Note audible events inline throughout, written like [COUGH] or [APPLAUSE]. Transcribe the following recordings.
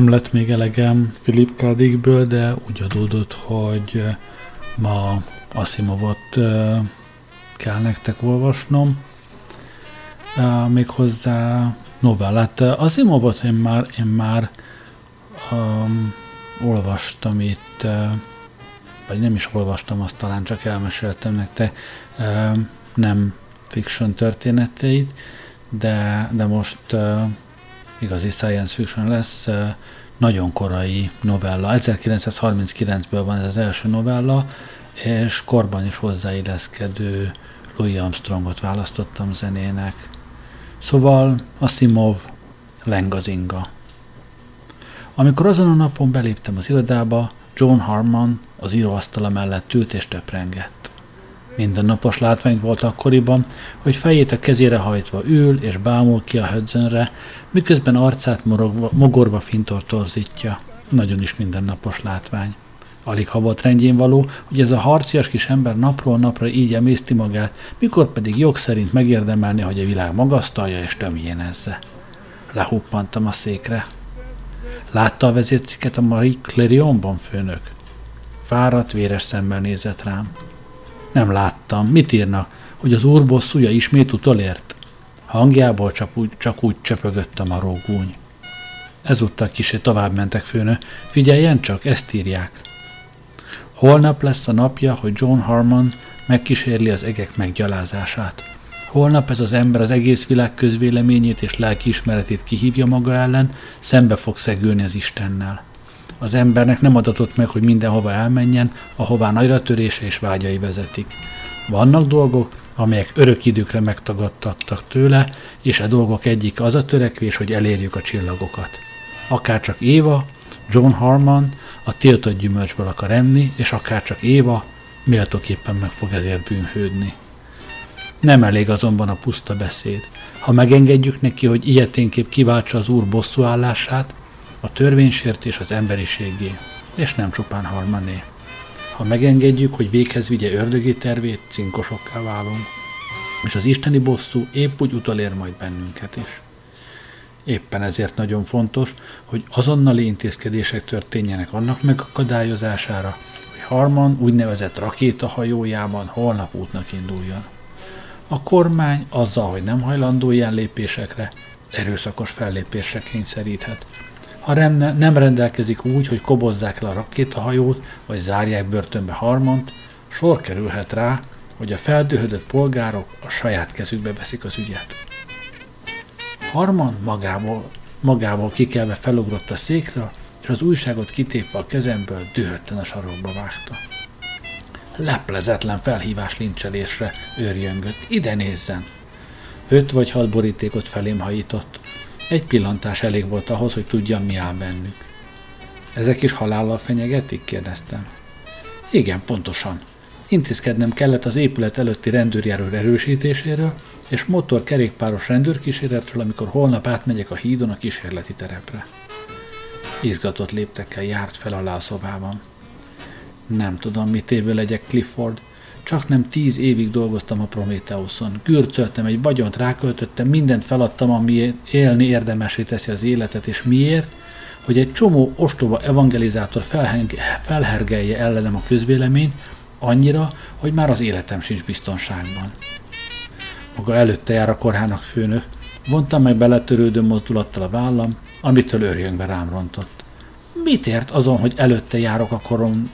Nem lett még elegem Philip K. Dickből, de úgy adódott, hogy ma Asimovot kell nektek olvasnom. Méghozzá novellát. Asimovot én már, én már um, olvastam itt, vagy nem is olvastam, azt talán csak elmeséltem nektek, nem fiction történeteit, de, de most igazi science fiction lesz, nagyon korai novella. 1939-ből van ez az első novella, és korban is hozzáilleszkedő Louis Armstrongot választottam zenének. Szóval Asimov Lengazinga. Amikor azon a napon beléptem az irodába, John Harmon az íróasztala mellett ült és töprengett. Mindennapos látvány volt akkoriban, hogy fejét a kezére hajtva ül és bámul ki a hödzönre, miközben arcát morogva, mogorva fintor torzítja. Nagyon is mindennapos látvány. Alig ha volt rendjén való, hogy ez a harcias kis ember napról napra így emészti magát, mikor pedig jog szerint megérdemelni, hogy a világ magasztalja és tömjénezze. Lehuppantam a székre. Látta a vezérciket a Marie Clarionban, főnök? Fáradt, véres szemmel nézett rám. Nem láttam. Mit írnak? Hogy az úr bosszúja ismét utolért? Hangjából csak úgy, csak úgy csöpögött a marógúny. Ezúttal kisé tovább mentek főnő. Figyeljen csak, ezt írják. Holnap lesz a napja, hogy John Harmon megkísérli az egek meggyalázását. Holnap ez az ember az egész világ közvéleményét és lelkiismeretét kihívja maga ellen, szembe fog szegülni az Istennel. Az embernek nem adatott meg, hogy mindenhova elmenjen, ahová nagyra törése és vágyai vezetik. Vannak dolgok, amelyek örök időkre megtagadtattak tőle, és a dolgok egyik az a törekvés, hogy elérjük a csillagokat. Akár csak Éva, John Harmon a tiltott gyümölcsből akar enni, és akár csak Éva méltóképpen meg fog ezért bűnhődni. Nem elég azonban a puszta beszéd. Ha megengedjük neki, hogy ilyeténképp kiváltsa az úr bosszúállását, a törvénysértés az emberiségé, és nem csupán harmané. Ha megengedjük, hogy véghez vigye ördögi tervét, cinkosokká válunk, és az isteni bosszú épp úgy utolér majd bennünket is. Éppen ezért nagyon fontos, hogy azonnali intézkedések történjenek annak megakadályozására, hogy Harman úgynevezett rakétahajójában holnap útnak induljon. A kormány azzal, hogy nem hajlandó ilyen lépésekre, erőszakos fellépésre kényszeríthet. Ha nem rendelkezik úgy, hogy kobozzák le a rakétahajót, vagy zárják börtönbe Harmont, sor kerülhet rá, hogy a feldühödött polgárok a saját kezükbe veszik az ügyet. Harman magából, magából kikelve felugrott a székről, és az újságot kitépve a kezemből dühötten a sarokba vágta. Leplezetlen felhívás lincselésre őrjöngött. Ide nézzen! Öt vagy hat borítékot felém hajított. Egy pillantás elég volt ahhoz, hogy tudjam, mi áll bennük. Ezek is halállal fenyegetik? kérdeztem. Igen, pontosan. Intézkednem kellett az épület előtti rendőrjáró erősítéséről, és motor-kerékpáros rendőrkíséretről, amikor holnap átmegyek a hídon a kísérleti terepre. Izgatott léptekkel járt fel alá a szobában. Nem tudom, mit évő legyek Clifford. Csak nem tíz évig dolgoztam a Prométeuszon. Gürcöltem egy vagyont, ráköltöttem, mindent feladtam, ami élni érdemesé teszi az életet, és miért? Hogy egy csomó ostoba evangelizátor felhergelje ellenem a közvéleményt, annyira, hogy már az életem sincs biztonságban. Maga előtte jár a korhának főnök, vontam meg beletörődő mozdulattal a vállam, amitől őrjöngbe rám rontott. Mit ért azon, hogy előtte járok a korom,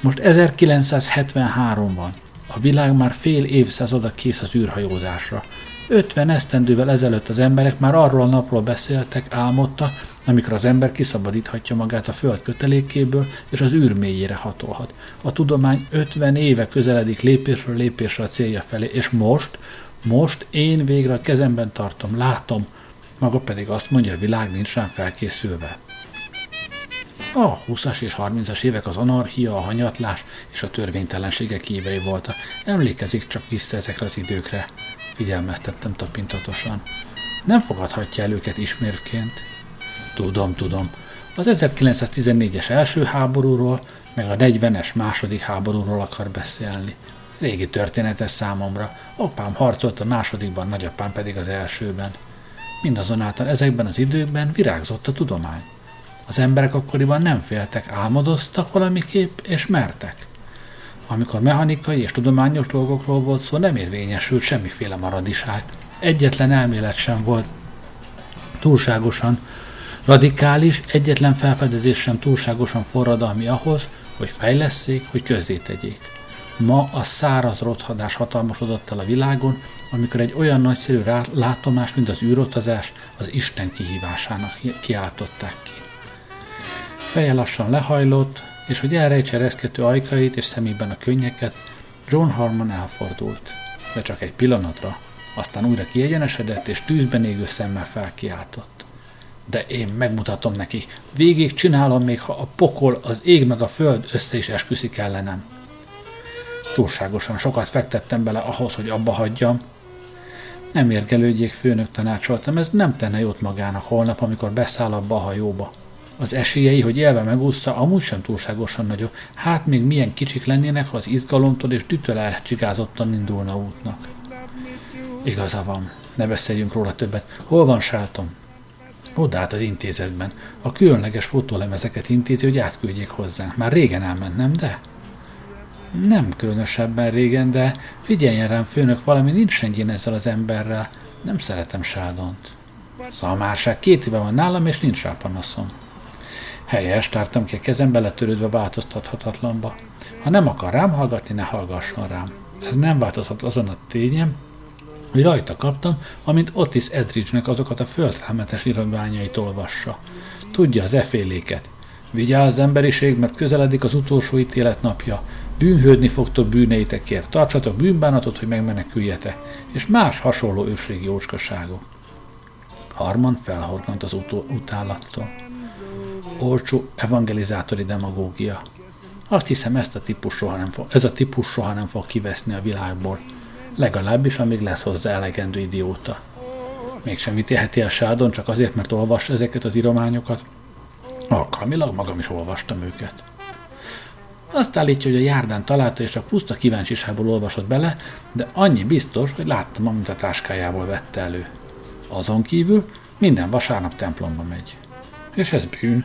most 1973 van. A világ már fél évszázada kész az űrhajózásra. 50 esztendővel ezelőtt az emberek már arról a napról beszéltek, álmodta, amikor az ember kiszabadíthatja magát a föld kötelékéből, és az űr mélyére hatolhat. A tudomány 50 éve közeledik lépésről lépésre a célja felé, és most, most én végre a kezemben tartom, látom, maga pedig azt mondja, a világ nincs rám felkészülve. A 20-as és 30-as évek az anarchia, a hanyatlás és a törvénytelenségek évei voltak. Emlékezik csak vissza ezekre az időkre. Figyelmeztettem tapintatosan. Nem fogadhatja el őket ismérvként. Tudom, tudom. Az 1914-es első háborúról, meg a 40-es második háborúról akar beszélni. Régi történetes számomra. Apám harcolt a másodikban, nagyapám pedig az elsőben. Mindazonáltal ezekben az időkben virágzott a tudomány. Az emberek akkoriban nem féltek, álmodoztak valamiképp, és mertek. Amikor mechanikai és tudományos dolgokról volt szó, nem érvényesült semmiféle maradiság. Egyetlen elmélet sem volt túlságosan radikális, egyetlen felfedezés sem túlságosan forradalmi ahhoz, hogy fejleszék, hogy közzétegyék. Ma a száraz rothadás hatalmasodott el a világon, amikor egy olyan nagyszerű látomás, mint az űrotazás, az Isten kihívásának kiáltották ki. Feje lassan lehajlott, és hogy elrejtse reszkető ajkait és szemében a könnyeket, John Harmon elfordult, de csak egy pillanatra, aztán újra kiegyenesedett, és tűzben égő szemmel felkiáltott. De én megmutatom neki, végig csinálom, még ha a pokol, az ég meg a föld össze is esküszik ellenem. Túlságosan sokat fektettem bele ahhoz, hogy abba hagyjam. Nem érgelődjék, főnök tanácsoltam, ez nem tenne jót magának holnap, amikor beszáll abba a hajóba. Az esélyei, hogy élve megúszta, amúgy sem túlságosan nagyok. Hát még milyen kicsik lennének, ha az izgalomtól és dütől elcsigázottan indulna útnak. Igaza van, ne beszéljünk róla többet. Hol van Sáltom? Oda át az intézetben. A különleges fotólemezeket intézi, hogy átküldjék hozzánk. Már régen elment, nem de? Nem különösebben régen, de figyeljen rám, főnök, valami nincs rendjén ezzel az emberrel. Nem szeretem Sádont. Szalmárság, két éve van nálam, és nincs rá panaszom. Helyes, tártam ki a kezem beletörődve változtathatatlanba. Ha nem akar rám hallgatni, ne hallgasson rám. Ez nem változhat azon a tényem, hogy rajta kaptam, amint Otis Edridge-nek azokat a földrámetes irodványait olvassa. Tudja az eféléket. Vigyázz emberiség, mert közeledik az utolsó ítélet napja. Bűnhődni fogtok bűneitekért, tartsatok bűnbánatot, hogy megmeneküljetek, és más hasonló őrségi jócskaságok. Harman felhorgant az utó- utálattól. Olcsó evangelizátori demagógia. Azt hiszem, ezt a típus soha nem fog, ez a típus soha nem fog kiveszni a világból. Legalábbis, amíg lesz hozzá elegendő idióta. Mégsem ítélheti el Sádon csak azért, mert olvas ezeket az írományokat. Alkalmilag magam is olvastam őket. Azt állítja, hogy a járdán találta, és a puszta kíváncsiságból olvasott bele, de annyi biztos, hogy láttam, amit a táskájából vette elő. Azon kívül minden vasárnap templomba megy. És ez bűn.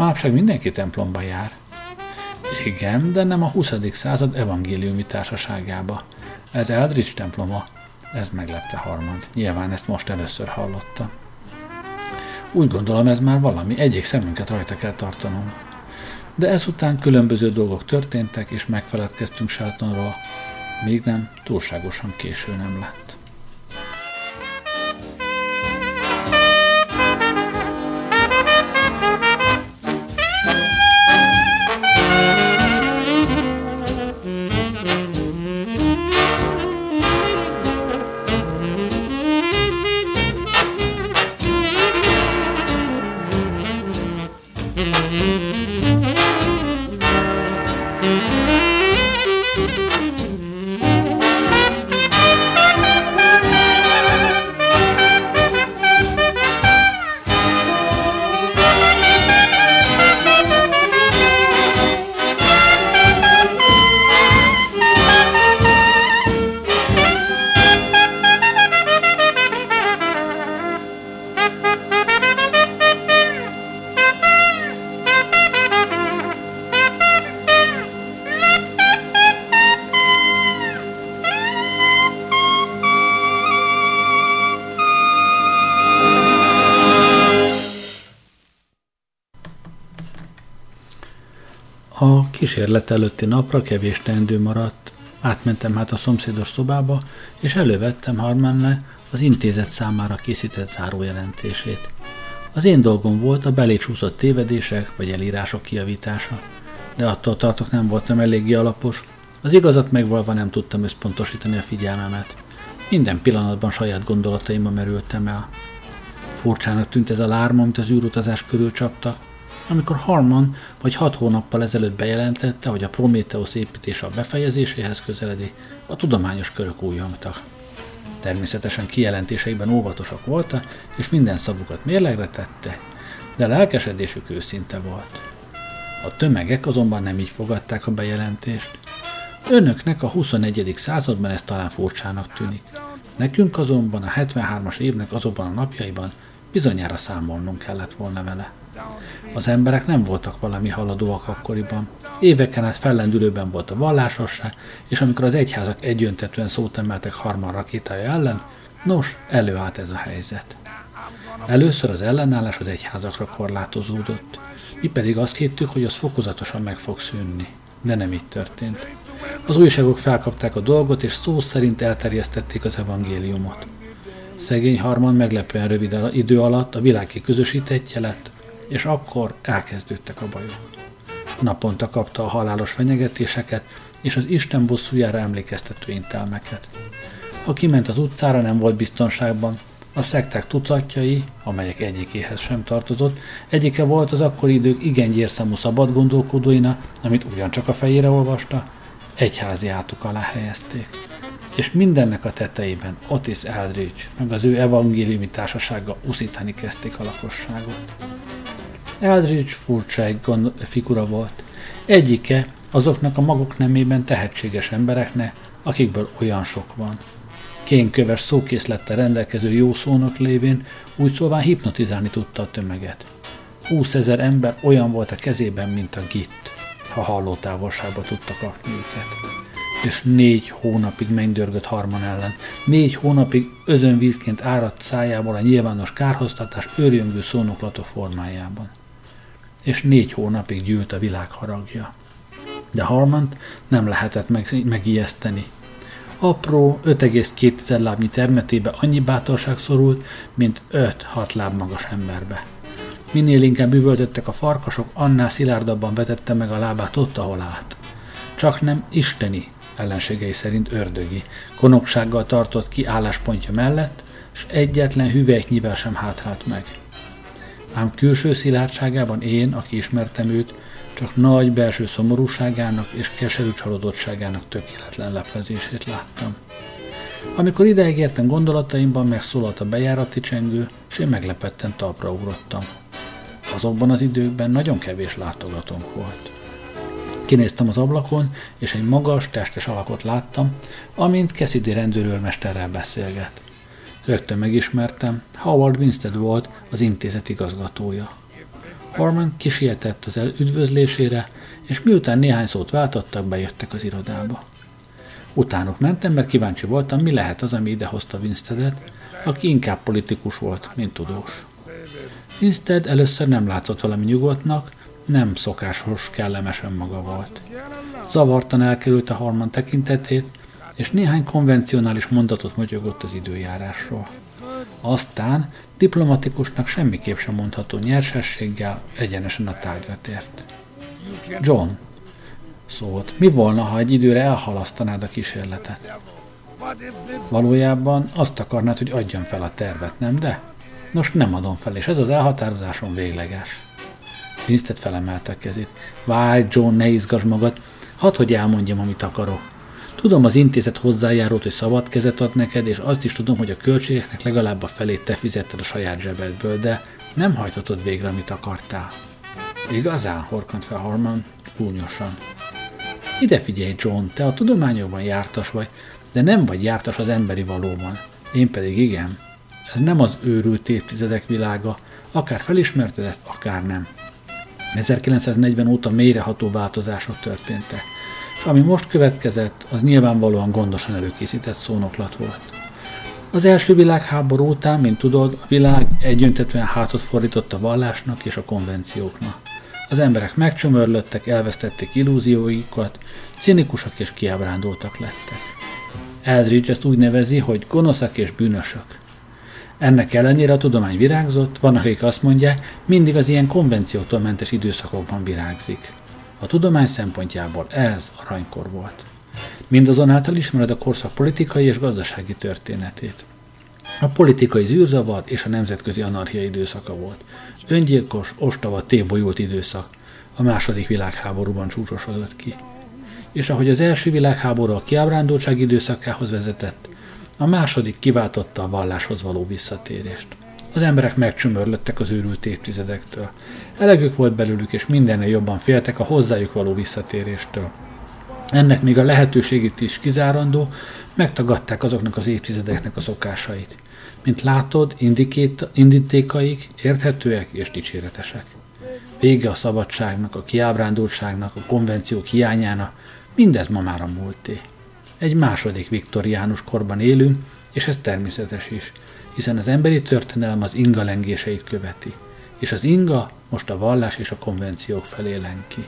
Manapság mindenki templomba jár. Igen, de nem a 20. század evangéliumi társaságába. Ez Eldridge temploma. Ez meglepte Harmant. Nyilván ezt most először hallotta. Úgy gondolom, ez már valami. Egyik szemünket rajta kell tartanunk. De ezután különböző dolgok történtek, és megfeledkeztünk Sheltonról. Még nem, túlságosan késő nem lett. Kísérlet előtti napra kevés teendő maradt. Átmentem hát a szomszédos szobába, és elővettem Harmanle az intézet számára készített zárójelentését. Az én dolgom volt a belécsúszott tévedések vagy elírások kiavítása, de attól tartok nem voltam eléggé alapos. Az igazat megvalva nem tudtam összpontosítani a figyelmemet. Minden pillanatban saját gondolataimba merültem el. Furcsának tűnt ez a lárma, amit az űrutazás körül csaptak, amikor Harman vagy hat hónappal ezelőtt bejelentette, hogy a Prometheus építése a befejezéséhez közeledi, a tudományos körök újjongtak. Természetesen kijelentéseiben óvatosak voltak, és minden szavukat mérlegre tette, de lelkesedésük őszinte volt. A tömegek azonban nem így fogadták a bejelentést. Önöknek a 21. században ez talán furcsának tűnik. Nekünk azonban a 73-as évnek azokban a napjaiban bizonyára számolnunk kellett volna vele. Az emberek nem voltak valami haladóak akkoriban. Éveken át fellendülőben volt a vallásosság, és amikor az egyházak egyöntetően szót emeltek Harman rakétája ellen, nos, előállt ez a helyzet. Először az ellenállás az egyházakra korlátozódott. Mi pedig azt hittük, hogy az fokozatosan meg fog szűnni. De nem így történt. Az újságok felkapták a dolgot, és szó szerint elterjesztették az evangéliumot. Szegény Harman meglepően rövid idő alatt a világi közösítettje lett, és akkor elkezdődtek a bajok. Naponta kapta a halálos fenyegetéseket és az Isten bosszújára emlékeztető intelmeket. Ha kiment az utcára, nem volt biztonságban, a szekták tucatjai, amelyek egyikéhez sem tartozott, egyike volt az akkori idők igen gyérszámú szabad gondolkodóina, amit ugyancsak a fejére olvasta, egyházi átuk alá helyezték. És mindennek a tetejében Otis Eldridge, meg az ő evangéliumi társasága uszítani kezdték a lakosságot. Eldridge furcsa egy gond, figura volt. Egyike azoknak a maguk nemében tehetséges embereknek, akikből olyan sok van – kénköves szókészlettel rendelkező jó szónok lévén úgy szóval hipnotizálni tudta a tömeget. 20 ezer ember olyan volt a kezében, mint a git, ha halló távolságba tudta kapni őket. És négy hónapig mennydörgött Harman ellen. Négy hónapig özönvízként áradt szájából a nyilvános kárhoztatás őrjöngő szónoklatok formájában. És négy hónapig gyűlt a világ haragja. De Harmant nem lehetett meg, megijeszteni apró 5,2 lábnyi termetébe annyi bátorság szorult, mint 5-6 láb magas emberbe. Minél inkább üvöltöttek a farkasok, annál szilárdabban vetette meg a lábát ott, ahol állt. Csak nem isteni, ellenségei szerint ördögi, konoksággal tartott ki álláspontja mellett, s egyetlen hüvelyknyivel sem hátrált meg. Ám külső szilárdságában én, aki ismertem őt, csak nagy belső szomorúságának és keserű csalódottságának tökéletlen leplezését láttam. Amikor ideig értem gondolataimban, megszólalt a bejárati csengő, és én meglepetten talpra ugrottam. Azokban az időkben nagyon kevés látogatónk volt. Kinéztem az ablakon, és egy magas, testes alakot láttam, amint Cassidy rendőrőrmesterrel beszélget. Rögtön megismertem, Howard Winstead volt az intézet igazgatója. Harman kisietett az üdvözlésére, és miután néhány szót váltottak, bejöttek az irodába. Utánuk mentem, mert kíváncsi voltam, mi lehet az, ami idehozta Winsteadet, aki inkább politikus volt, mint tudós. Winstead először nem látszott valami nyugodtnak, nem szokásos, kellemes önmaga volt. Zavartan a Harman tekintetét, és néhány konvencionális mondatot motyogott az időjárásról. Aztán diplomatikusnak semmiképp sem mondható nyersességgel egyenesen a tárgyra tért. John, szólt, mi volna, ha egy időre elhalasztanád a kísérletet? Valójában azt akarnád, hogy adjam fel a tervet, nem de? Nos, nem adom fel, és ez az elhatározásom végleges. Winston felemelte a kezét. Várj, John, ne izgass magad, hadd, hogy elmondjam, amit akarok. Tudom, az intézet hozzájárult, hogy szabad kezet ad neked, és azt is tudom, hogy a költségeknek legalább a felét te fizetted a saját zsebedből, de nem hajtatod végre, amit akartál. Igazán? horkant fel Harman gúnyosan. Ide figyelj, John, te a tudományokban jártas vagy, de nem vagy jártas az emberi valóban. Én pedig igen. Ez nem az őrült évtizedek világa, akár felismerted ezt, akár nem. 1940 óta mélyreható változások történtek és ami most következett, az nyilvánvalóan gondosan előkészített szónoklat volt. Az első világháború után, mint tudod, a világ egyöntetően hátot fordított a vallásnak és a konvencióknak. Az emberek megcsömörlöttek, elvesztették illúzióikat, cinikusak és kiábrándultak lettek. Eldridge ezt úgy nevezi, hogy gonoszak és bűnösök. Ennek ellenére a tudomány virágzott, vannak, akik azt mondják, mindig az ilyen konvenciótól mentes időszakokban virágzik. A tudomány szempontjából ez aranykor volt. Mindazonáltal ismered a korszak politikai és gazdasági történetét. A politikai zűrzavar és a nemzetközi anarchia időszaka volt. Öngyilkos, ostava, tébolyult időszak. A második világháborúban csúcsosodott ki. És ahogy az első világháború a kiábrándultság időszakához vezetett, a második kiváltotta a valláshoz való visszatérést. Az emberek megcsömörlöttek az őrült évtizedektől. Elegük volt belőlük, és mindennél jobban féltek a hozzájuk való visszatéréstől. Ennek még a lehetőségét is kizárandó, megtagadták azoknak az évtizedeknek a szokásait. Mint látod, indítékaik érthetőek és dicséretesek. vége a szabadságnak, a kiábrándultságnak, a konvenciók hiányának, mindez ma már a múlté. Egy második viktoriánus korban élünk, és ez természetes is, hiszen az emberi történelem az inga lengéseit követi, és az inga most a vallás és a konvenciók felé len ki.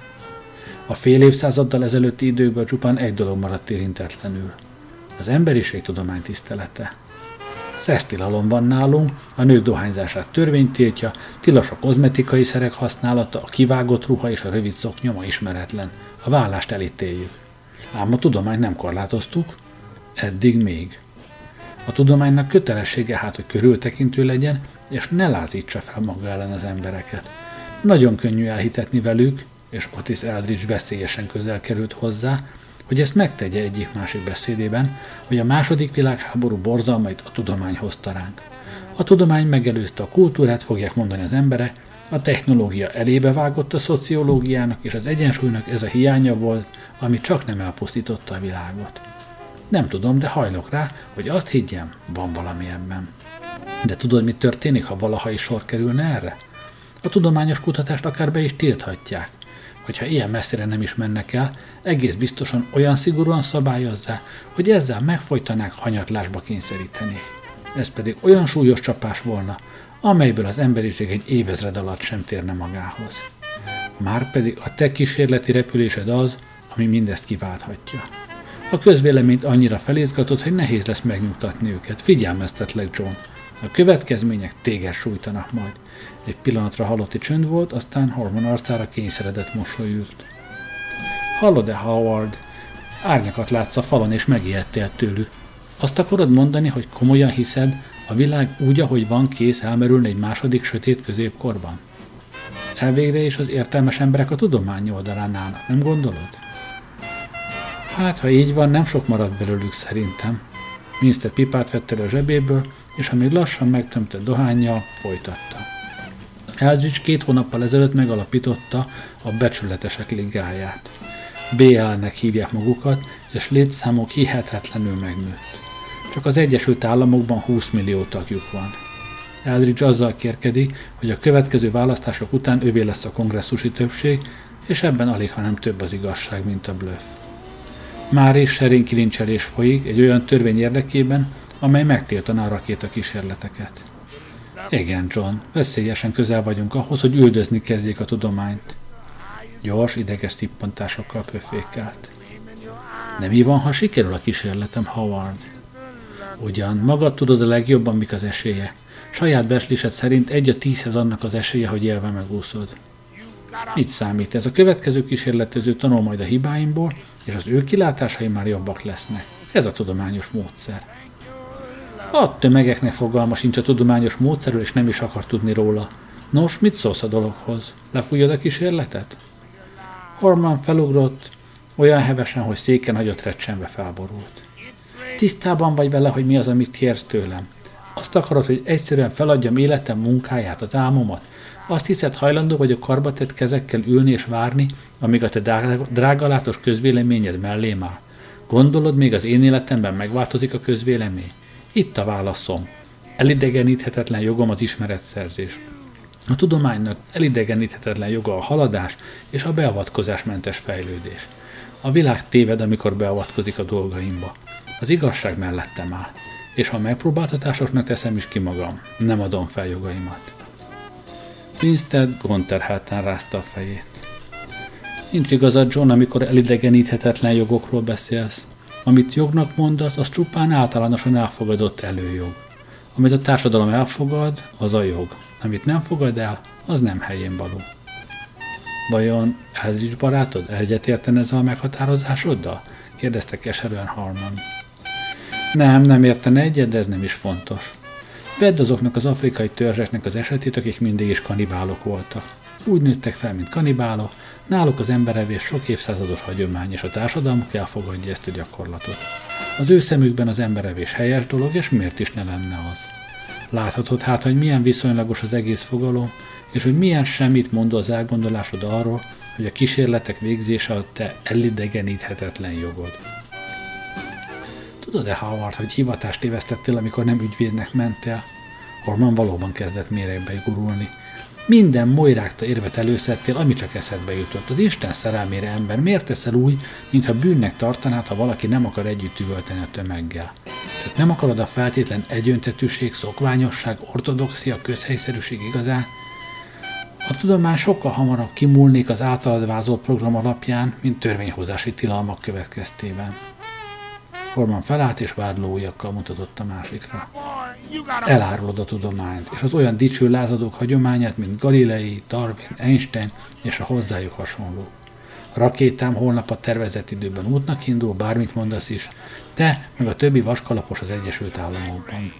A fél évszázaddal ezelőtti időkben csupán egy dolog maradt érintetlenül. Az emberiség tudomány tisztelete. Szesztilalom van nálunk, a nők dohányzását törvény tiltja, tilos a kozmetikai szerek használata, a kivágott ruha és a rövid szoknyoma ismeretlen. A vállást elítéljük. Ám a tudományt nem korlátoztuk, eddig még. A tudománynak kötelessége hát, hogy körültekintő legyen, és ne lázítsa fel maga ellen az embereket. Nagyon könnyű elhitetni velük, és Otis Eldridge veszélyesen közel került hozzá, hogy ezt megtegye egyik-másik beszédében, hogy a második világháború borzalmait a tudomány hozta ránk. A tudomány megelőzte a kultúrát, fogják mondani az emberek, a technológia elébe vágott a szociológiának, és az egyensúlynak ez a hiánya volt, ami csak nem elpusztította a világot. Nem tudom, de hajlok rá, hogy azt higgyem, van valami ebben. De tudod, mi történik, ha valaha is sor kerülne erre? A tudományos kutatást akár be is tilthatják. Hogyha ilyen messzire nem is mennek el, egész biztosan olyan szigorúan szabályozzá, hogy ezzel megfojtanák hanyatlásba kényszeríteni. Ez pedig olyan súlyos csapás volna, amelyből az emberiség egy évezred alatt sem térne magához. Márpedig a te kísérleti repülésed az, ami mindezt kiválthatja. A közvéleményt annyira felizgatott, hogy nehéz lesz megnyugtatni őket. Figyelmeztetlek, John. A következmények téged sújtanak majd. Egy pillanatra halotti csönd volt, aztán Hormon arcára kényszeredett mosolyült. Hallod-e, Howard? Árnyakat látsz a falon, és megijedtél tőlük. Azt akarod mondani, hogy komolyan hiszed, a világ úgy, ahogy van, kész elmerülni egy második sötét középkorban? Elvégre is az értelmes emberek a tudomány oldalán állnak, nem gondolod? Hát, ha így van, nem sok marad belőlük szerintem. Mr. pipát vette a zsebéből, és amíg lassan megtömte dohányjal, folytatta. Eldridge két hónappal ezelőtt megalapította a Becsületesek Ligáját. BL-nek hívják magukat, és létszámok hihetetlenül megnőtt. Csak az Egyesült Államokban 20 millió tagjuk van. Eldridge azzal kérkedik, hogy a következő választások után ővé lesz a kongresszusi többség, és ebben alig, ha nem több az igazság, mint a bluff. Már is serénkilincselés folyik egy olyan törvény érdekében, amely megtiltaná a rakéta kísérleteket. Igen, John, veszélyesen közel vagyunk ahhoz, hogy üldözni kezdjék a tudományt. Gyors, ideges tippantásokkal pöfékelt. Nem mi van, ha sikerül a kísérletem, Howard? Ugyan, magad tudod a legjobban, mik az esélye. Saját beslésed szerint egy a tízhez annak az esélye, hogy élve megúszod. Mit számít ez? A következő kísérletező tanul majd a hibáimból, és az ő kilátásai már jobbak lesznek. Ez a tudományos módszer. A tömegeknek fogalma sincs a tudományos módszerről, és nem is akar tudni róla. Nos, mit szólsz a dologhoz? Lefújod a kísérletet? Horman felugrott, olyan hevesen, hogy széken nagyot recsenve felborult. Tisztában vagy vele, hogy mi az, amit kérsz tőlem. Azt akarod, hogy egyszerűen feladjam életem munkáját, az álmomat? Azt hiszed hajlandó vagy a karbatett kezekkel ülni és várni, amíg a te drágalátos közvéleményed mellé áll? Gondolod, még az én életemben megváltozik a közvélemény? Itt a válaszom. Elidegeníthetetlen jogom az ismeretszerzés. A tudománynak elidegeníthetetlen joga a haladás és a beavatkozásmentes fejlődés. A világ téved, amikor beavatkozik a dolgaimba. Az igazság mellettem áll, és ha megpróbáltatásosnak teszem is ki magam, nem adom fel jogaimat. Winstead gondterhelten rázta a fejét. Nincs igazad, John, amikor elidegeníthetetlen jogokról beszélsz. Amit jognak mondasz, az csupán általánosan elfogadott előjog. Amit a társadalom elfogad, az a jog. Amit nem fogad el, az nem helyén való. Vajon is barátod egyetérten ezzel a meghatározásoddal? kérdezte keserűen Harman. Nem, nem értene egyet, de ez nem is fontos. Vedd azoknak az afrikai törzseknek az esetét, akik mindig is kanibálok voltak. Úgy nőttek fel, mint kanibálok, náluk az emberevés sok évszázados hagyomány, és a társadalmuk elfogadja ezt a gyakorlatot. Az ő szemükben az emberevés helyes dolog, és miért is ne lenne az? Láthatod hát, hogy milyen viszonylagos az egész fogalom, és hogy milyen semmit mondó az elgondolásod arról, hogy a kísérletek végzése a te elidegeníthetetlen jogod. Tudod-e, Howard, hogy hivatást tévesztettél, amikor nem ügyvédnek mentél? Orman valóban kezdett méregbe gurulni. Minden molyrákta érvet előszedtél, ami csak eszedbe jutott. Az Isten szerelmére ember, miért teszel úgy, mintha bűnnek tartanád, ha valaki nem akar együtt üvölteni a tömeggel? Csak nem akarod a feltétlen egyöntetűség, szokványosság, ortodoxia, közhelyszerűség igazán? A tudomány sokkal hamarabb kimúlnék az általad vázolt program alapján, mint törvényhozási tilalmak következtében. Horman felállt és vádló ujjakkal mutatott a másikra. Elárulod a tudományt, és az olyan dicső lázadók hagyományát, mint Galilei, Darwin, Einstein és a hozzájuk hasonló. A rakétám holnap a tervezett időben útnak indul, bármit mondasz is, te meg a többi vaskalapos az Egyesült Államokban.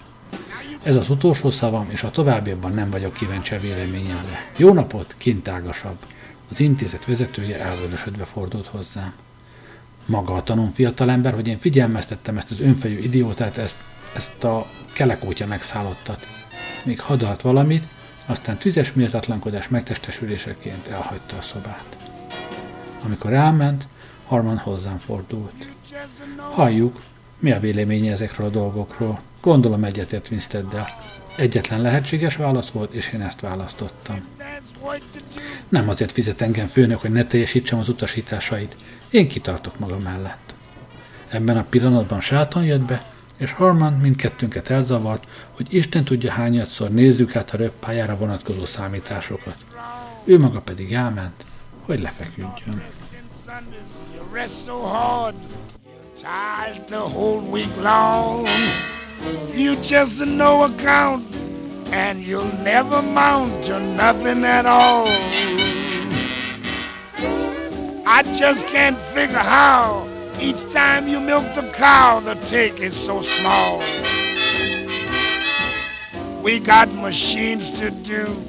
Ez az utolsó szavam, és a továbbiakban nem vagyok kíváncsi a véleményedre. Jó napot, kintágasabb! Az intézet vezetője elvörösödve fordult hozzám. Maga a tanul fiatalember, hogy én figyelmeztettem ezt az önfejű idiótát, ezt, ezt a kelekótya megszállottat. Még hadart valamit, aztán tüzes méltatlankodás megtestesüléseként elhagyta a szobát. Amikor elment, Harman hozzám fordult. Halljuk, mi a véleménye ezekről a dolgokról? Gondolom egyetért Winsteddel. Egyetlen lehetséges válasz volt, és én ezt választottam. Nem azért fizet engem főnök, hogy ne teljesítsem az utasításait. Én kitartok maga mellett. Ebben a pillanatban sáton jött be, és Harman mindkettőnket elzavart, hogy Isten tudja hányadszor nézzük át a röppályára vonatkozó számításokat. Ő maga pedig elment, hogy lefeküdjön. You just no account, and you'll never mount to nothing at all. I just can't figure how each time you milk the cow, the take is so small. We got machines to do,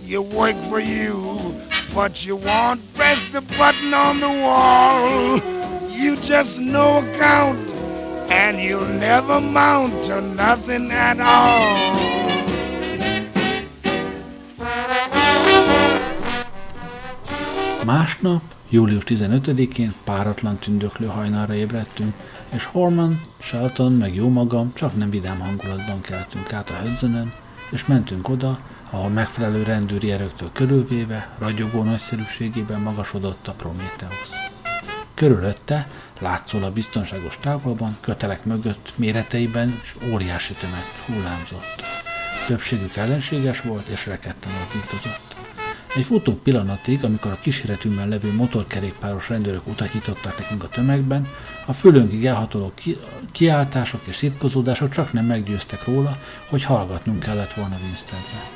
you work for you, but you won't press the button on the wall. You just no account and you'll never mount to nothing at all. Másnap, július 15-én páratlan tündöklő hajnalra ébredtünk, és Horman, Shelton meg jó magam csak nem vidám hangulatban keltünk át a Hudsonön, és mentünk oda, ahol megfelelő rendőri erőktől körülvéve, ragyogó nagyszerűségében magasodott a Prometheus. Körülötte látszólag biztonságos távolban, kötelek mögött méreteiben és óriási tömeg hullámzott. Többségük ellenséges volt és rekedten ordítozott. Egy futó pillanatig, amikor a kíséretünkben levő motorkerékpáros rendőrök utat nyitottak nekünk a tömegben, a fölönkig elhatoló ki- kiáltások és szitkozódások csak nem meggyőztek róla, hogy hallgatnunk kellett volna Winstedre.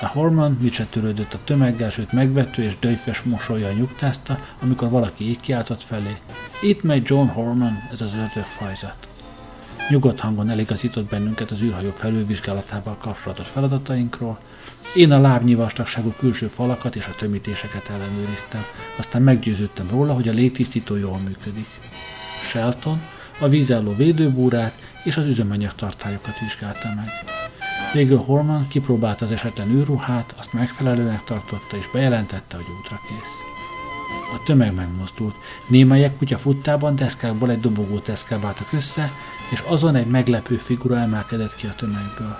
A Horman micse törődött a tömeggel, sőt megvető és döjfes mosolya nyugtázta, amikor valaki így kiáltott felé. Itt megy John Horman, ez az fajzat. Nyugodt hangon eligazított bennünket az űrhajó felülvizsgálatával kapcsolatos feladatainkról. Én a lábnyi vastagságú külső falakat és a tömítéseket ellenőriztem, aztán meggyőződtem róla, hogy a légtisztító jól működik. Shelton a vízálló védőbúrát és az üzemanyagtartályokat vizsgálta meg. Végül Horman kipróbálta az esetlen űrruhát, azt megfelelőnek tartotta és bejelentette, hogy útra kész. A tömeg megmozdult. Némelyek kutya futtában deszkákból egy dobogót eszkábáltak össze, és azon egy meglepő figura emelkedett ki a tömegből.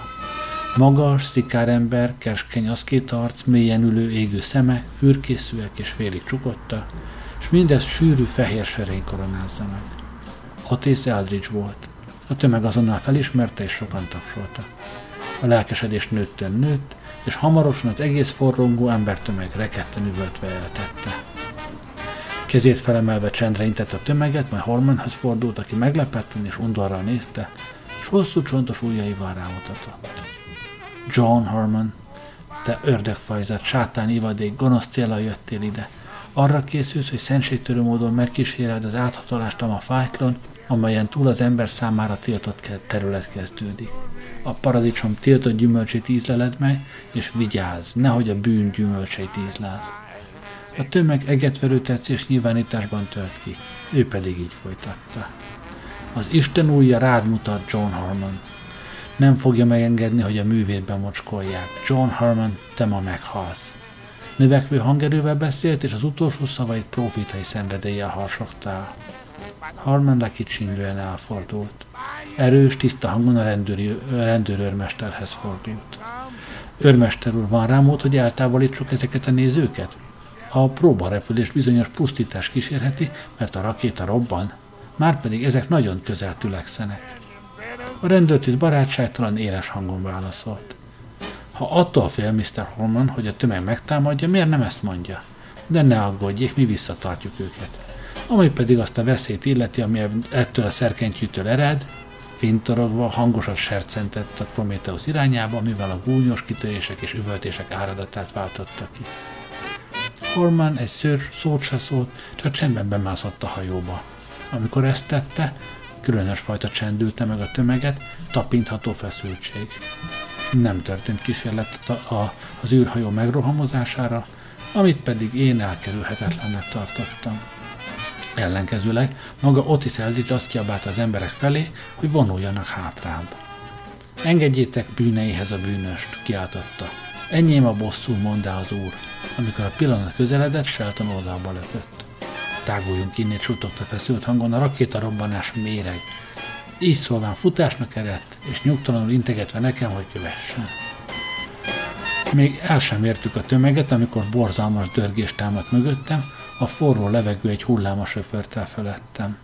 Magas, szikárember, keskeny aszkét arc, mélyen ülő égő szemek, fürkészűek és félig csukotta, és mindezt sűrű fehér serény koronázza meg. Otis Eldridge volt. A tömeg azonnal felismerte és sokan tapsoltak. A lelkesedés nőtten nőtt, és hamarosan az egész forrongó embertömeg reketten üvöltve eltette. Kezét felemelve csendre intett a tömeget, majd Hormanhoz fordult, aki meglepetten és undorral nézte, és hosszú csontos ujjaival rámutatott. John Harmon, te ördögfajzat, sátán ivadék, gonosz célra jöttél ide. Arra készülsz, hogy szentségtörő módon megkíséred az áthatolást a fájtlon, amelyen túl az ember számára tiltott terület kezdődik. A paradicsom tiltott gyümölcsét ízleled meg, és vigyázz, nehogy a bűn gyümölcseit ízleld. A tömeg egetverő tetszés nyilvánításban tört ki, ő pedig így folytatta. Az Isten újja rád mutat John Harmon. Nem fogja megengedni, hogy a művét bemocskolják. John Harmon, te ma meghalsz. Növekvő hangerővel beszélt, és az utolsó szavait profitai szenvedéllyel harsogtál. Harman lekicsindően elfordult. Erős, tiszta hangon a rendőri, rendőrőrmesterhez fordult. Őrmester úr, van rá mód, hogy eltávolítsuk ezeket a nézőket? A próbarepülés bizonyos pusztítás kísérheti, mert a rakéta robban, márpedig ezek nagyon közel tülekszenek. A rendőrtiszt barátságtalan éles hangon válaszolt. Ha attól fél Mr. Holman, hogy a tömeg megtámadja, miért nem ezt mondja? De ne aggódjék, mi visszatartjuk őket. Ami pedig azt a veszélyt illeti, ami ettől a szerkentyűtől ered, fintorogva hangosat sercentett a Prometheus irányába, mivel a gúnyos kitörések és üvöltések áradatát váltotta ki. Horman egy szőr szót se szólt, csak csendben bemászott a hajóba. Amikor ezt tette, különös fajta csendülte meg a tömeget, tapintható feszültség. Nem történt kísérlet a, a, az űrhajó megrohamozására, amit pedig én elkerülhetetlennek tartottam. Ellenkezőleg maga Otis Eldridge azt kiabálta az emberek felé, hogy vonuljanak hátrább. Engedjétek bűneihez a bűnöst, kiáltotta. Enyém a bosszú, mondta az úr. Amikor a pillanat közeledett, Shelton oldalba lökött. Táguljunk innét, suttogta feszült hangon, a robbanás méreg. Így szólván futásnak eredt, és nyugtalanul integetve nekem, hogy kövessen. Még el sem értük a tömeget, amikor borzalmas dörgés támadt mögöttem, a forró levegő egy hulláma söpört el felettem.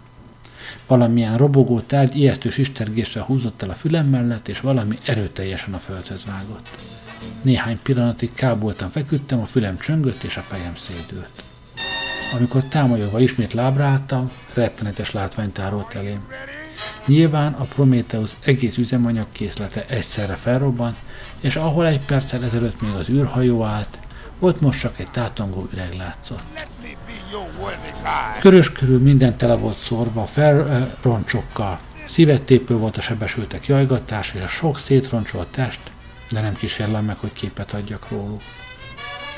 Valamilyen robogó tárgy ijesztő sistergéssel húzott el a fülem mellett, és valami erőteljesen a földhöz vágott. Néhány pillanatig káboltan feküdtem, a fülem csöngött, és a fejem szédült. Amikor támolyogva ismét lábra álltam, rettenetes látvány tárolt elém. Nyilván a Prometheus egész üzemanyag készlete egyszerre felrobban, és ahol egy perccel ezelőtt még az űrhajó állt, ott most csak egy tátongó üveg látszott. Körös körül minden tele volt szórva felroncsokkal. Szívettépő volt a sebesültek jajgatás és a sok szétroncsolt test, de nem kísérlem meg, hogy képet adjak róluk.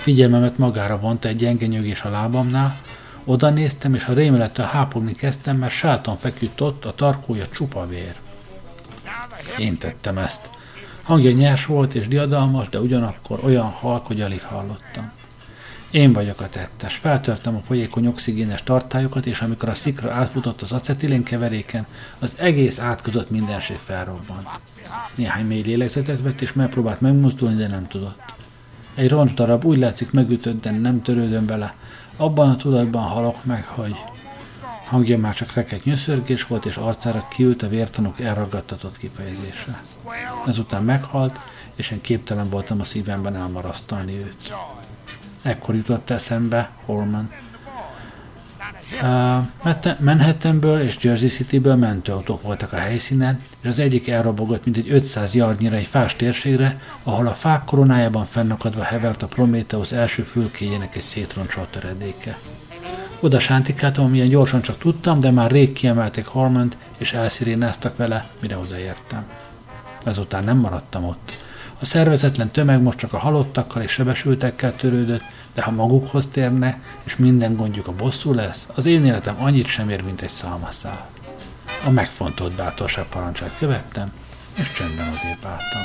Figyelmemet magára vonta egy gyenge nyögés a lábamnál, oda néztem, és a rémülettel hápogni kezdtem, mert sáton feküdt ott, a tarkója csupa vér. Én tettem ezt. Hangja nyers volt és diadalmas, de ugyanakkor olyan halk, hogy alig hallottam. Én vagyok a tettes. Feltörtem a folyékony oxigénes tartályokat, és amikor a szikra átfutott az acetilén keveréken, az egész átközött mindenség felrobbant. Néhány mély lélegzetet vett, és megpróbált megmozdulni, de nem tudott. Egy roncsdarab úgy látszik megütött, de nem törődöm vele. Abban a tudatban halok meg, hogy hangja már csak reket nyöszörgés volt, és arcára kiült a vértanúk elragadtatott kifejezése. Ezután meghalt, és én képtelen voltam a szívemben elmarasztalni őt. Ekkor jutott eszembe Holman. Manhattanből és Jersey Cityből mentőautók voltak a helyszínen, és az egyik elrobogott mint egy 500 yardnyira egy fás térségre, ahol a fák koronájában fennakadva hevert a Prometheus első fülkéjének egy szétroncsolt töredéke. Oda sántikáltam, amilyen gyorsan csak tudtam, de már rég kiemelték Harmont, és elszirénáztak vele, mire odaértem. Ezután nem maradtam ott. A szervezetlen tömeg most csak a halottakkal és sebesültekkel törődött, de ha magukhoz térne, és minden gondjuk a bosszú lesz, az én életem annyit sem ér, mint egy szalmaszál. A megfontolt bátorság parancsát követtem, és csendben odébb álltam.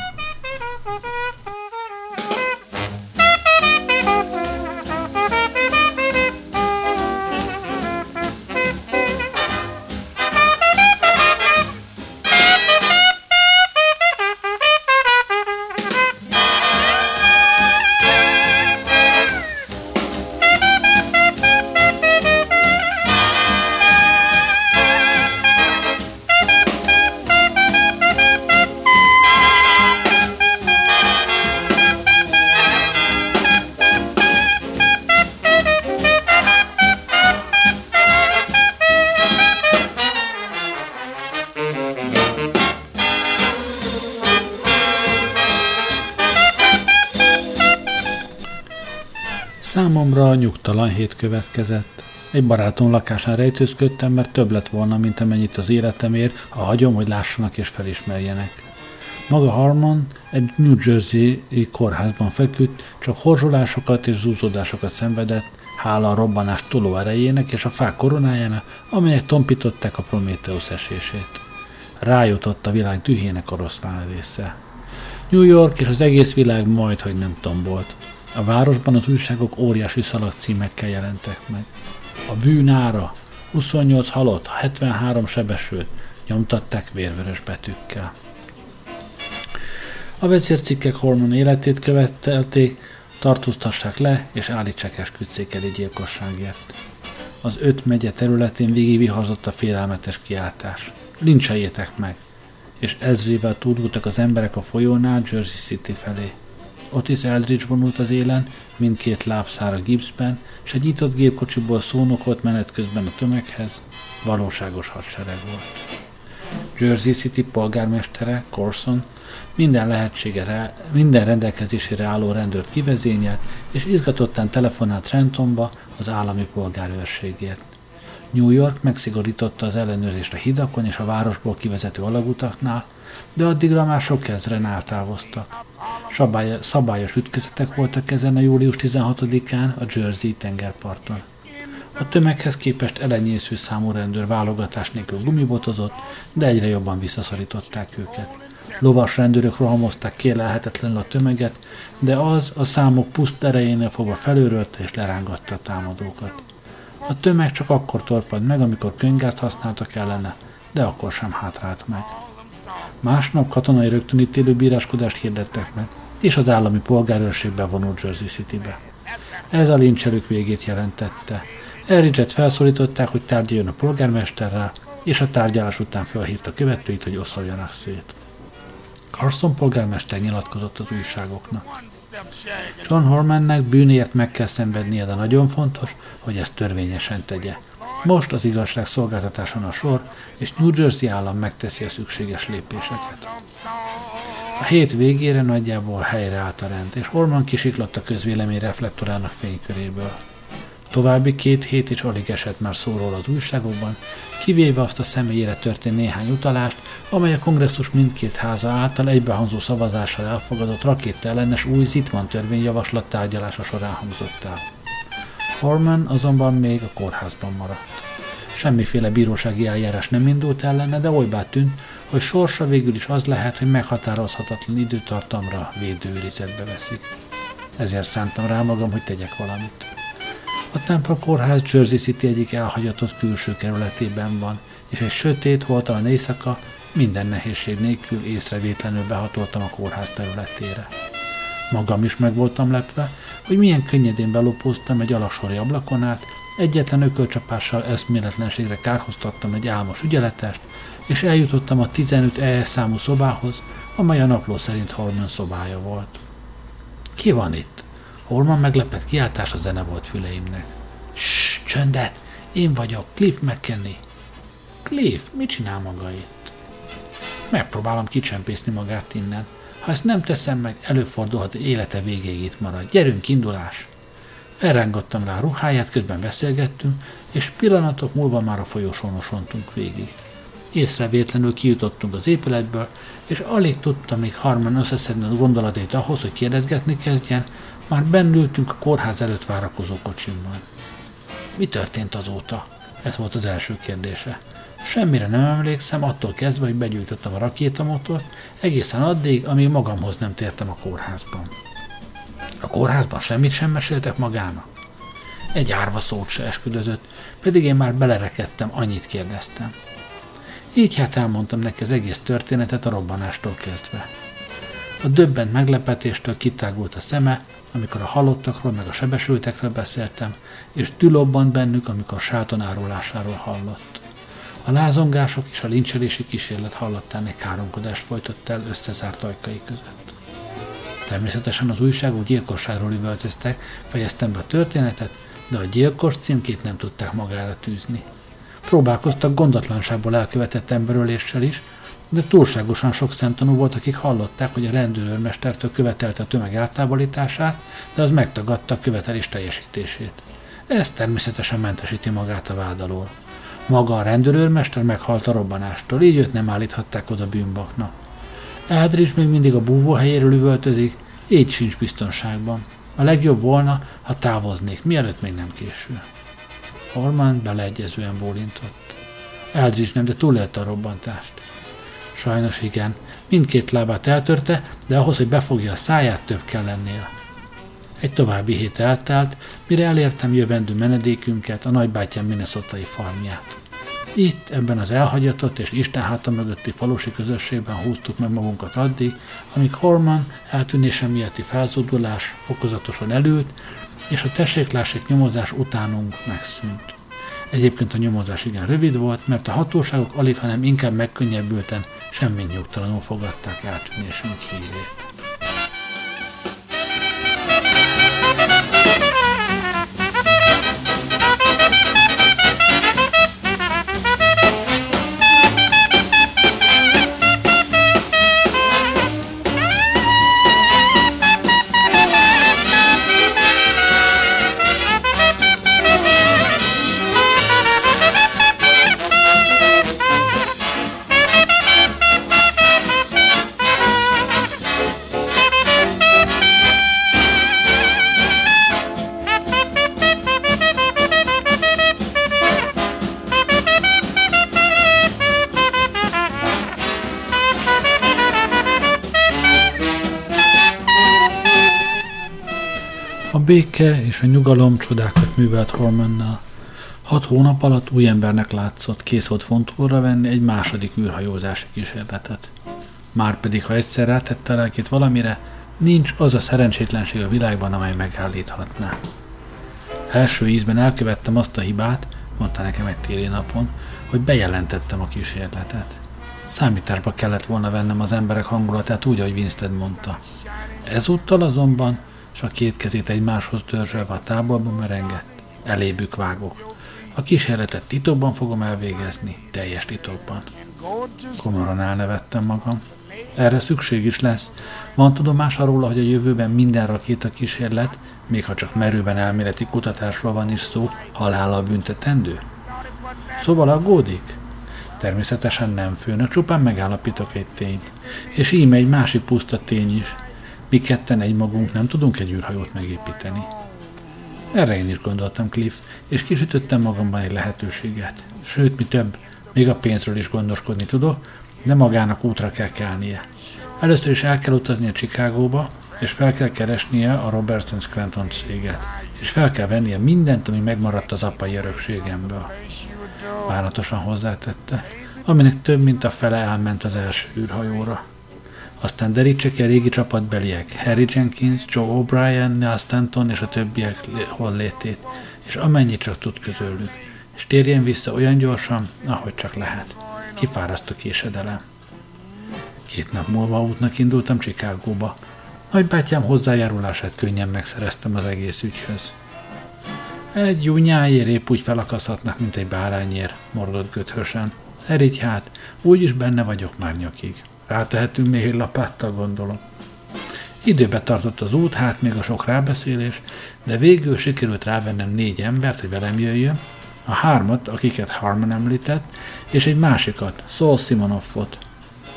87 következett. Egy barátom lakásán rejtőzködtem, mert több lett volna, mint amennyit az életem ér, ha hagyom, hogy lássanak és felismerjenek. Maga Harmon egy New Jersey-i kórházban feküdt, csak horzsolásokat és zúzódásokat szenvedett, hála a robbanás toló erejének és a fák koronájának, amelyek tompították a Prometheus esését. Rájutott a világ dühének oroszlán része. New York és az egész világ majd, hogy nem tombolt. A városban az újságok óriási szalagcímekkel jelentek meg. A bűn ára, 28 halott, 73 sebesült, nyomtatták vérvörös betűkkel. A vezércikkek Hormon életét követelték, tartóztassák le és állítsák esküdszékeli gyilkosságért. Az öt megye területén végigviharzott a félelmetes kiáltás. Lincseljétek meg! És ezrével túlultak az emberek a folyónál Jersey City felé. Otis Eldridge vonult az élen, mindkét lábszára gipszben, és egy nyitott gépkocsiból szónokolt menet közben a tömeghez, valóságos hadsereg volt. Jersey City polgármestere, Corson, minden lehetségére, minden rendelkezésére álló rendőrt kivezényel, és izgatottan telefonált Trentonba az állami polgárőrségért. New York megszigorította az ellenőrzést a hidakon és a városból kivezető alagutaknál, de addigra már sok ezren eltávoztak. Szabályos ütközetek voltak ezen a július 16-án a Jersey tengerparton. A tömeghez képest elenyésző számú rendőr válogatás nélkül gumibotozott, de egyre jobban visszaszorították őket. Lovas rendőrök rohamozták kérlelhetetlenül a tömeget, de az a számok puszt erejénél fogva felőrölte és lerángatta a támadókat. A tömeg csak akkor torpad meg, amikor könygázt használtak ellene, de akkor sem hátrált meg. Másnap katonai rögtönítélő bíráskodást hirdettek meg, és az állami polgárőrség bevonult Jersey Citybe. Ez a lincselők végét jelentette. Elridget felszólították, hogy tárgyaljon a polgármesterrel, és a tárgyalás után felhívta követőit, hogy oszoljanak szét. Carson polgármester nyilatkozott az újságoknak. John Hormannek bűnért meg kell szenvednie, de nagyon fontos, hogy ezt törvényesen tegye. Most az igazság szolgáltatáson a sor, és New Jersey állam megteszi a szükséges lépéseket. A hét végére nagyjából helyreállt a rend, és Horman kisiklott a közvélemény reflektorának fényköréből. További két hét is alig esett már szóról az újságokban, kivéve azt a személyére történt néhány utalást, amely a kongresszus mindkét háza által egybehangzó szavazással elfogadott rakétellenes új Zitman törvényjavaslat tárgyalása során hangzott el. Horman azonban még a kórházban maradt. Semmiféle bírósági eljárás nem indult ellene, de olybá tűnt, hogy sorsa végül is az lehet, hogy meghatározhatatlan időtartamra védőőrizetbe veszik. Ezért szántam rá magam, hogy tegyek valamit. A Temple kórház Jersey City egyik elhagyatott külső kerületében van, és egy sötét, holtalan éjszaka minden nehézség nélkül észrevétlenül behatoltam a kórház területére. Magam is meg voltam lepve, hogy milyen könnyedén belopóztam egy alaksori ablakon át, egyetlen ökölcsapással eszméletlenségre kárhoztattam egy álmos ügyeletest, és eljutottam a 15 ES számú szobához, amely a napló szerint Horman szobája volt. Ki van itt? Horman meglepett kiáltás a zene volt füleimnek. Ssss, csöndet! Én vagyok, Cliff McKenny. Cliff, mit csinál maga itt? Megpróbálom kicsempészni magát innen. Ha ezt nem teszem meg, előfordulhat, hogy élete végéig itt marad. Gyerünk, indulás! Felrángattam rá a ruháját, közben beszélgettünk, és pillanatok múlva már a folyosón osontunk végig. Észrevétlenül kijutottunk az épületből, és alig tudtam még Harman összeszedni a gondolatait ahhoz, hogy kérdezgetni kezdjen, már bennültünk a kórház előtt várakozó kocsimban. Mi történt azóta? Ez volt az első kérdése. Semmire nem emlékszem, attól kezdve, hogy begyújtottam a rakétamotort, egészen addig, amíg magamhoz nem tértem a kórházban. A kórházban semmit sem meséltek magának? Egy árva szót se esküdözött, pedig én már belerekedtem, annyit kérdeztem. Így hát elmondtam neki az egész történetet a robbanástól kezdve. A döbbent meglepetéstől kitágult a szeme, amikor a halottakról meg a sebesültekről beszéltem, és dülobbant bennük, amikor sáton árulásáról hallott. A lázongások és a lincselési kísérlet hallottán egy káromkodást folytott el összezárt ajkai között. Természetesen az újságok gyilkosságról üvöltöztek, fejeztem be a történetet, de a gyilkos címkét nem tudták magára tűzni. Próbálkoztak gondatlanságból elkövetett emberöléssel is, de túlságosan sok szemtanú volt, akik hallották, hogy a rendőrmestertől követelte a tömeg eltávolítását, de az megtagadta a követelés teljesítését. Ez természetesen mentesíti magát a vád alól. Maga a rendőrőrmester meghalt a robbanástól, így őt nem állíthatták oda bűnbaknak. Eldridge még mindig a búvóhelyéről üvöltözik, így sincs biztonságban. A legjobb volna, ha távoznék, mielőtt még nem késő. Horman beleegyezően bólintott. Eldridge nem, de túlélte a robbantást. Sajnos igen. Mindkét lábát eltörte, de ahhoz, hogy befogja a száját, több kell lennie. Egy további hét eltelt, mire elértem jövendő menedékünket, a nagybátyám minnesota farmját. Itt, ebben az elhagyatott és Isten háta mögötti falusi közösségben húztuk meg magunkat addig, amíg Horman eltűnése miatti felzódulás fokozatosan előtt, és a tesséklásik nyomozás utánunk megszűnt. Egyébként a nyomozás igen rövid volt, mert a hatóságok alig, hanem inkább megkönnyebbülten, semmi nyugtalanul fogadták eltűnésünk hírét. Béke és a nyugalom csodákat művelt Hormannal. Hat hónap alatt új embernek látszott, kész volt fontolóra venni egy második űrhajózási kísérletet. Márpedig, ha egyszer rátette lelkét valamire, nincs az a szerencsétlenség a világban, amely megállíthatná. Első ízben elkövettem azt a hibát, mondta nekem egy téli napon, hogy bejelentettem a kísérletet. Számításba kellett volna vennem az emberek hangulatát úgy, ahogy Winston mondta. Ezúttal azonban és a két kezét egymáshoz dörzsölve a táborban merengett. Elébük vágok. A kísérletet titokban fogom elvégezni, teljes titokban. Komoran elnevettem magam. Erre szükség is lesz. Van tudomás arról, hogy a jövőben minden rakéta kísérlet, még ha csak merőben elméleti kutatásról van is szó, halállal büntetendő? Szóval aggódik? Természetesen nem főnök, csupán megállapítok egy tényt. És íme egy másik puszta tény is – mi ketten egy magunk nem tudunk egy űrhajót megépíteni. Erre én is gondoltam, Cliff, és kisütöttem magamban egy lehetőséget. Sőt, mi több, még a pénzről is gondoskodni tudok, de magának útra kell kelnie. Először is el kell utaznia Chicagóba, és fel kell keresnie a Robertson Scranton céget, és fel kell vennie mindent, ami megmaradt az apai örökségemből. Bánatosan hozzátette, aminek több mint a fele elment az első űrhajóra. Aztán derítse ki régi csapatbeliek, Harry Jenkins, Joe O'Brien, Neil Stanton és a többiek hollétét, és amennyit csak tud közülük, és térjen vissza olyan gyorsan, ahogy csak lehet. Kifáraszt a késedelem. Két nap múlva útnak indultam Chicagóba. Nagybátyám hozzájárulását könnyen megszereztem az egész ügyhöz. Egy jó épp úgy felakaszthatnak, mint egy bárányér, morgott göthösen. Erigy hát, úgyis benne vagyok már nyakig. Rátehetünk még egy lapáttal, gondolom. Időbe tartott az út, hát még a sok rábeszélés, de végül sikerült rávennem négy embert, hogy velem jöjjön, a hármat, akiket Harman említett, és egy másikat, Saul Simonoffot.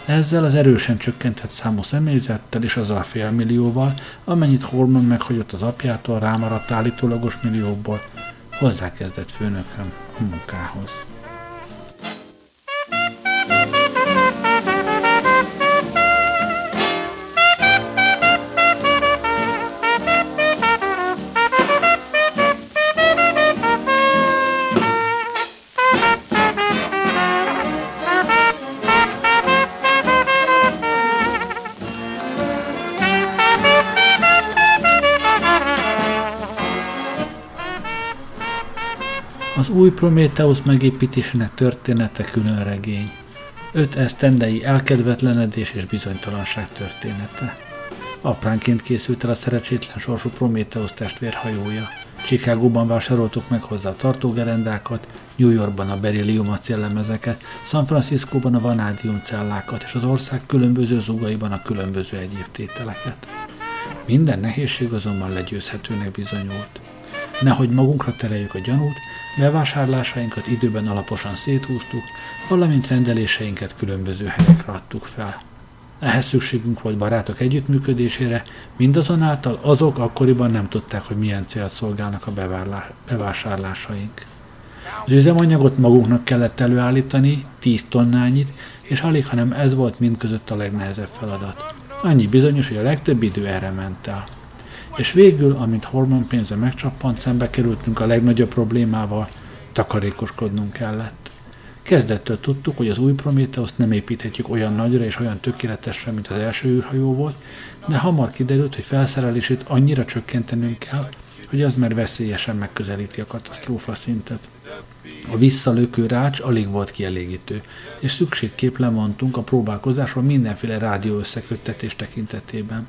Ezzel az erősen csökkentett számú személyzettel és az a fél millióval, amennyit Horman meghagyott az apjától rámaradt állítólagos millióból, hozzákezdett főnököm a munkához. Új Prométeusz megépítésének története külön regény. Öt esztendei elkedvetlenedés és bizonytalanság története. Apránként készült el a szerencsétlen sorsú Prométeusz testvérhajója. Chicagóban vásároltuk meg hozzá a tartógerendákat, New Yorkban a berillium acéllemezeket, San Franciscóban a vanádium cellákat, és az ország különböző zugaiban a különböző egyéb tételeket. Minden nehézség azonban legyőzhetőnek bizonyult. Nehogy magunkra tereljük a gyanút, Bevásárlásainkat időben alaposan széthúztuk, valamint rendeléseinket különböző helyekre adtuk fel. Ehhez szükségünk volt barátok együttműködésére, mindazonáltal azok akkoriban nem tudták, hogy milyen célt szolgálnak a bevásárlásaink. Az üzemanyagot magunknak kellett előállítani, 10 tonnányit, és alig, hanem ez volt mind között a legnehezebb feladat. Annyi bizonyos, hogy a legtöbb idő erre ment el és végül, amint hormon pénze megcsappant, szembe kerültünk a legnagyobb problémával, takarékoskodnunk kellett. Kezdettől tudtuk, hogy az új Prometheus nem építhetjük olyan nagyra és olyan tökéletesre, mint az első űrhajó volt, de hamar kiderült, hogy felszerelését annyira csökkentenünk kell, hogy az már veszélyesen megközelíti a katasztrófa szintet. A visszalökő rács alig volt kielégítő, és szükségképp lemondtunk a próbálkozásról mindenféle rádió összeköttetés tekintetében.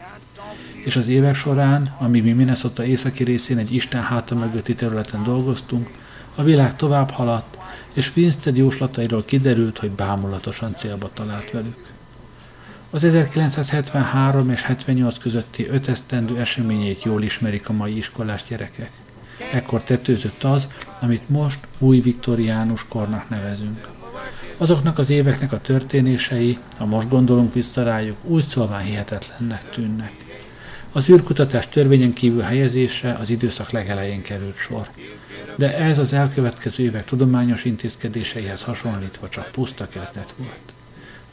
És az évek során, amíg mi Minnesota északi részén egy Isten háta mögötti területen dolgoztunk, a világ tovább haladt, és Winstead jóslatairól kiderült, hogy bámulatosan célba talált velük. Az 1973 és 78 közötti öt esztendő eseményeit jól ismerik a mai iskolás gyerekek. Ekkor tetőzött az, amit most új viktoriánus kornak nevezünk. Azoknak az éveknek a történései, ha most gondolunk vissza rájuk, úgy szólván hihetetlennek tűnnek. Az űrkutatás törvényen kívül helyezése az időszak legelején került sor. De ez az elkövetkező évek tudományos intézkedéseihez hasonlítva csak puszta kezdet volt.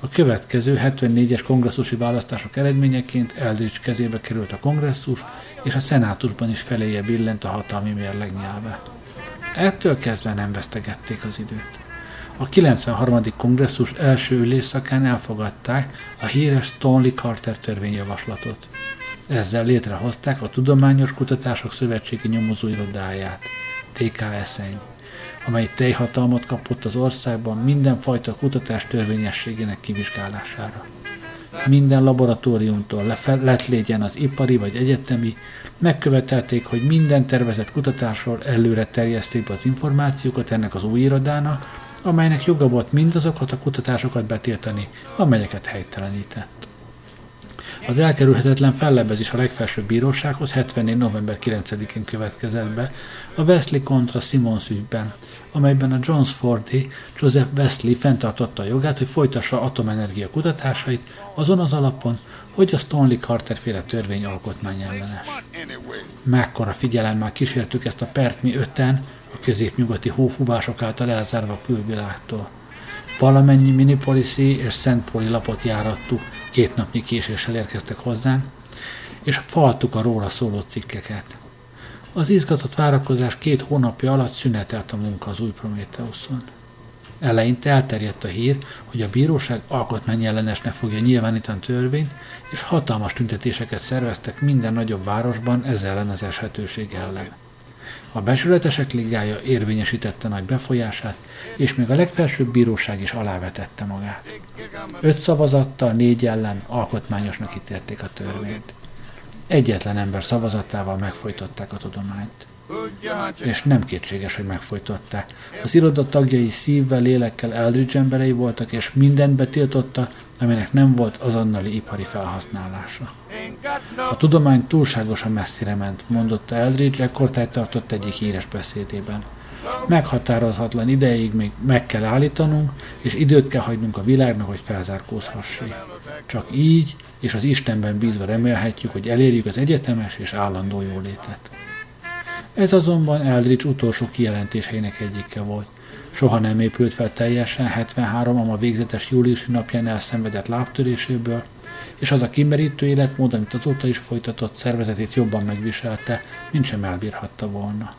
A következő 74-es kongresszusi választások eredményeként Eldridge kezébe került a kongresszus, és a szenátusban is feléje billent a hatalmi mérleg nyelve. Ettől kezdve nem vesztegették az időt. A 93. kongresszus első ülésszakán elfogadták a híres Stanley Carter törvényjavaslatot. Ezzel létrehozták a Tudományos Kutatások Szövetségi Nyomozóirodáját, TKSZ-eny amely teljhatalmat kapott az országban mindenfajta kutatás törvényességének kivizsgálására. Minden laboratóriumtól lett légyen az ipari vagy egyetemi, megkövetelték, hogy minden tervezett kutatásról előre terjeszték be az információkat ennek az új irodának, amelynek joga volt mindazokat a kutatásokat betiltani, amelyeket helytelenített. Az elkerülhetetlen fellebezés a legfelsőbb bírósághoz 74. november 9-én következett be a Wesley kontra Simons ügyben, amelyben a Jones Fordi Joseph Wesley fenntartotta a jogát, hogy folytassa atomenergia kutatásait azon az alapon, hogy a Stanley Carter féle törvény alkotmányellenes. Mekkora figyelemmel kísértük ezt a pert mi öten, a középnyugati hófúvások által elzárva a külvilágtól. Valamennyi Minneapolis-i és Szent Pauli lapot járattuk, két napnyi késéssel érkeztek hozzánk, és faltuk a róla szóló cikkeket. Az izgatott várakozás két hónapja alatt szünetelt a munka az új Prométeuszon. Eleinte elterjedt a hír, hogy a bíróság alkotmányellenesnek fogja nyilvánítani törvényt, és hatalmas tüntetéseket szerveztek minden nagyobb városban ezzel ellen az eshetőség ellen. A besületesek ligája érvényesítette nagy befolyását, és még a legfelsőbb bíróság is alávetette magát. Öt szavazattal, négy ellen alkotmányosnak ítélték a törvényt. Egyetlen ember szavazatával megfojtották a tudományt. És nem kétséges, hogy megfojtották. Az iroda tagjai szívvel, lélekkel Eldridge emberei voltak, és mindent betiltotta, aminek nem volt azonnali ipari felhasználása. A tudomány túlságosan messzire ment, mondotta Eldridge, ekkortájt tartott egyik híres beszédében. Meghatározhatlan ideig még meg kell állítanunk, és időt kell hagynunk a világnak, hogy felzárkózhassé. Csak így, és az Istenben bízva remélhetjük, hogy elérjük az egyetemes és állandó jólétet. Ez azonban Eldridge utolsó kijelentésének egyike volt. Soha nem épült fel teljesen 73 a végzetes júliusi napján elszenvedett lábtöréséből, és az a kimerítő életmód, amit azóta is folytatott szervezetét jobban megviselte, mint sem elbírhatta volna.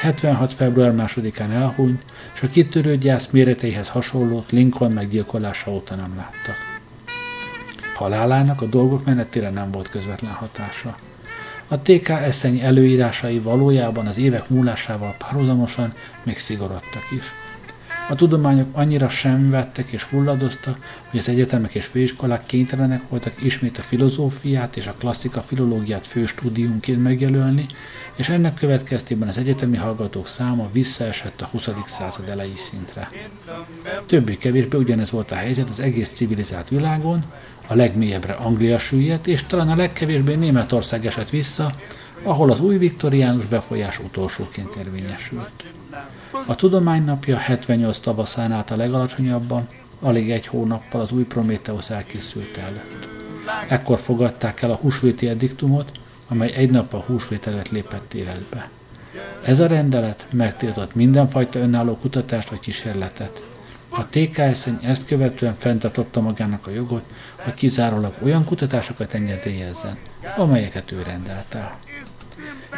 76. február 2-án elhunyt, és a kitörő gyász méreteihez hasonlót Lincoln meggyilkolása óta nem láttak. Halálának a dolgok menetére nem volt közvetlen hatása. A TK eszeny előírásai valójában az évek múlásával párhuzamosan még szigorodtak is. A tudományok annyira sem vettek és fulladoztak, hogy az egyetemek és főiskolák kénytelenek voltak ismét a filozófiát és a klasszika filológiát főstúdiumként megjelölni, és ennek következtében az egyetemi hallgatók száma visszaesett a 20. század elejé szintre. Többé-kevésbé ugyanez volt a helyzet az egész civilizált világon, a legmélyebbre Anglia süllyedt, és talán a legkevésbé Németország esett vissza, ahol az új viktoriánus befolyás utolsóként érvényesült. A tudománynapja 78 tavaszán állt a legalacsonyabban, alig egy hónappal az új Prométeusz elkészült előtt. Ekkor fogadták el a húsvéti ediktumot, amely egy nap a húsvét előtt lépett életbe. Ez a rendelet megtiltott mindenfajta önálló kutatást vagy kísérletet. A TKS ezt követően fenntartotta magának a jogot, hogy kizárólag olyan kutatásokat engedélyezzen, amelyeket ő rendelt el.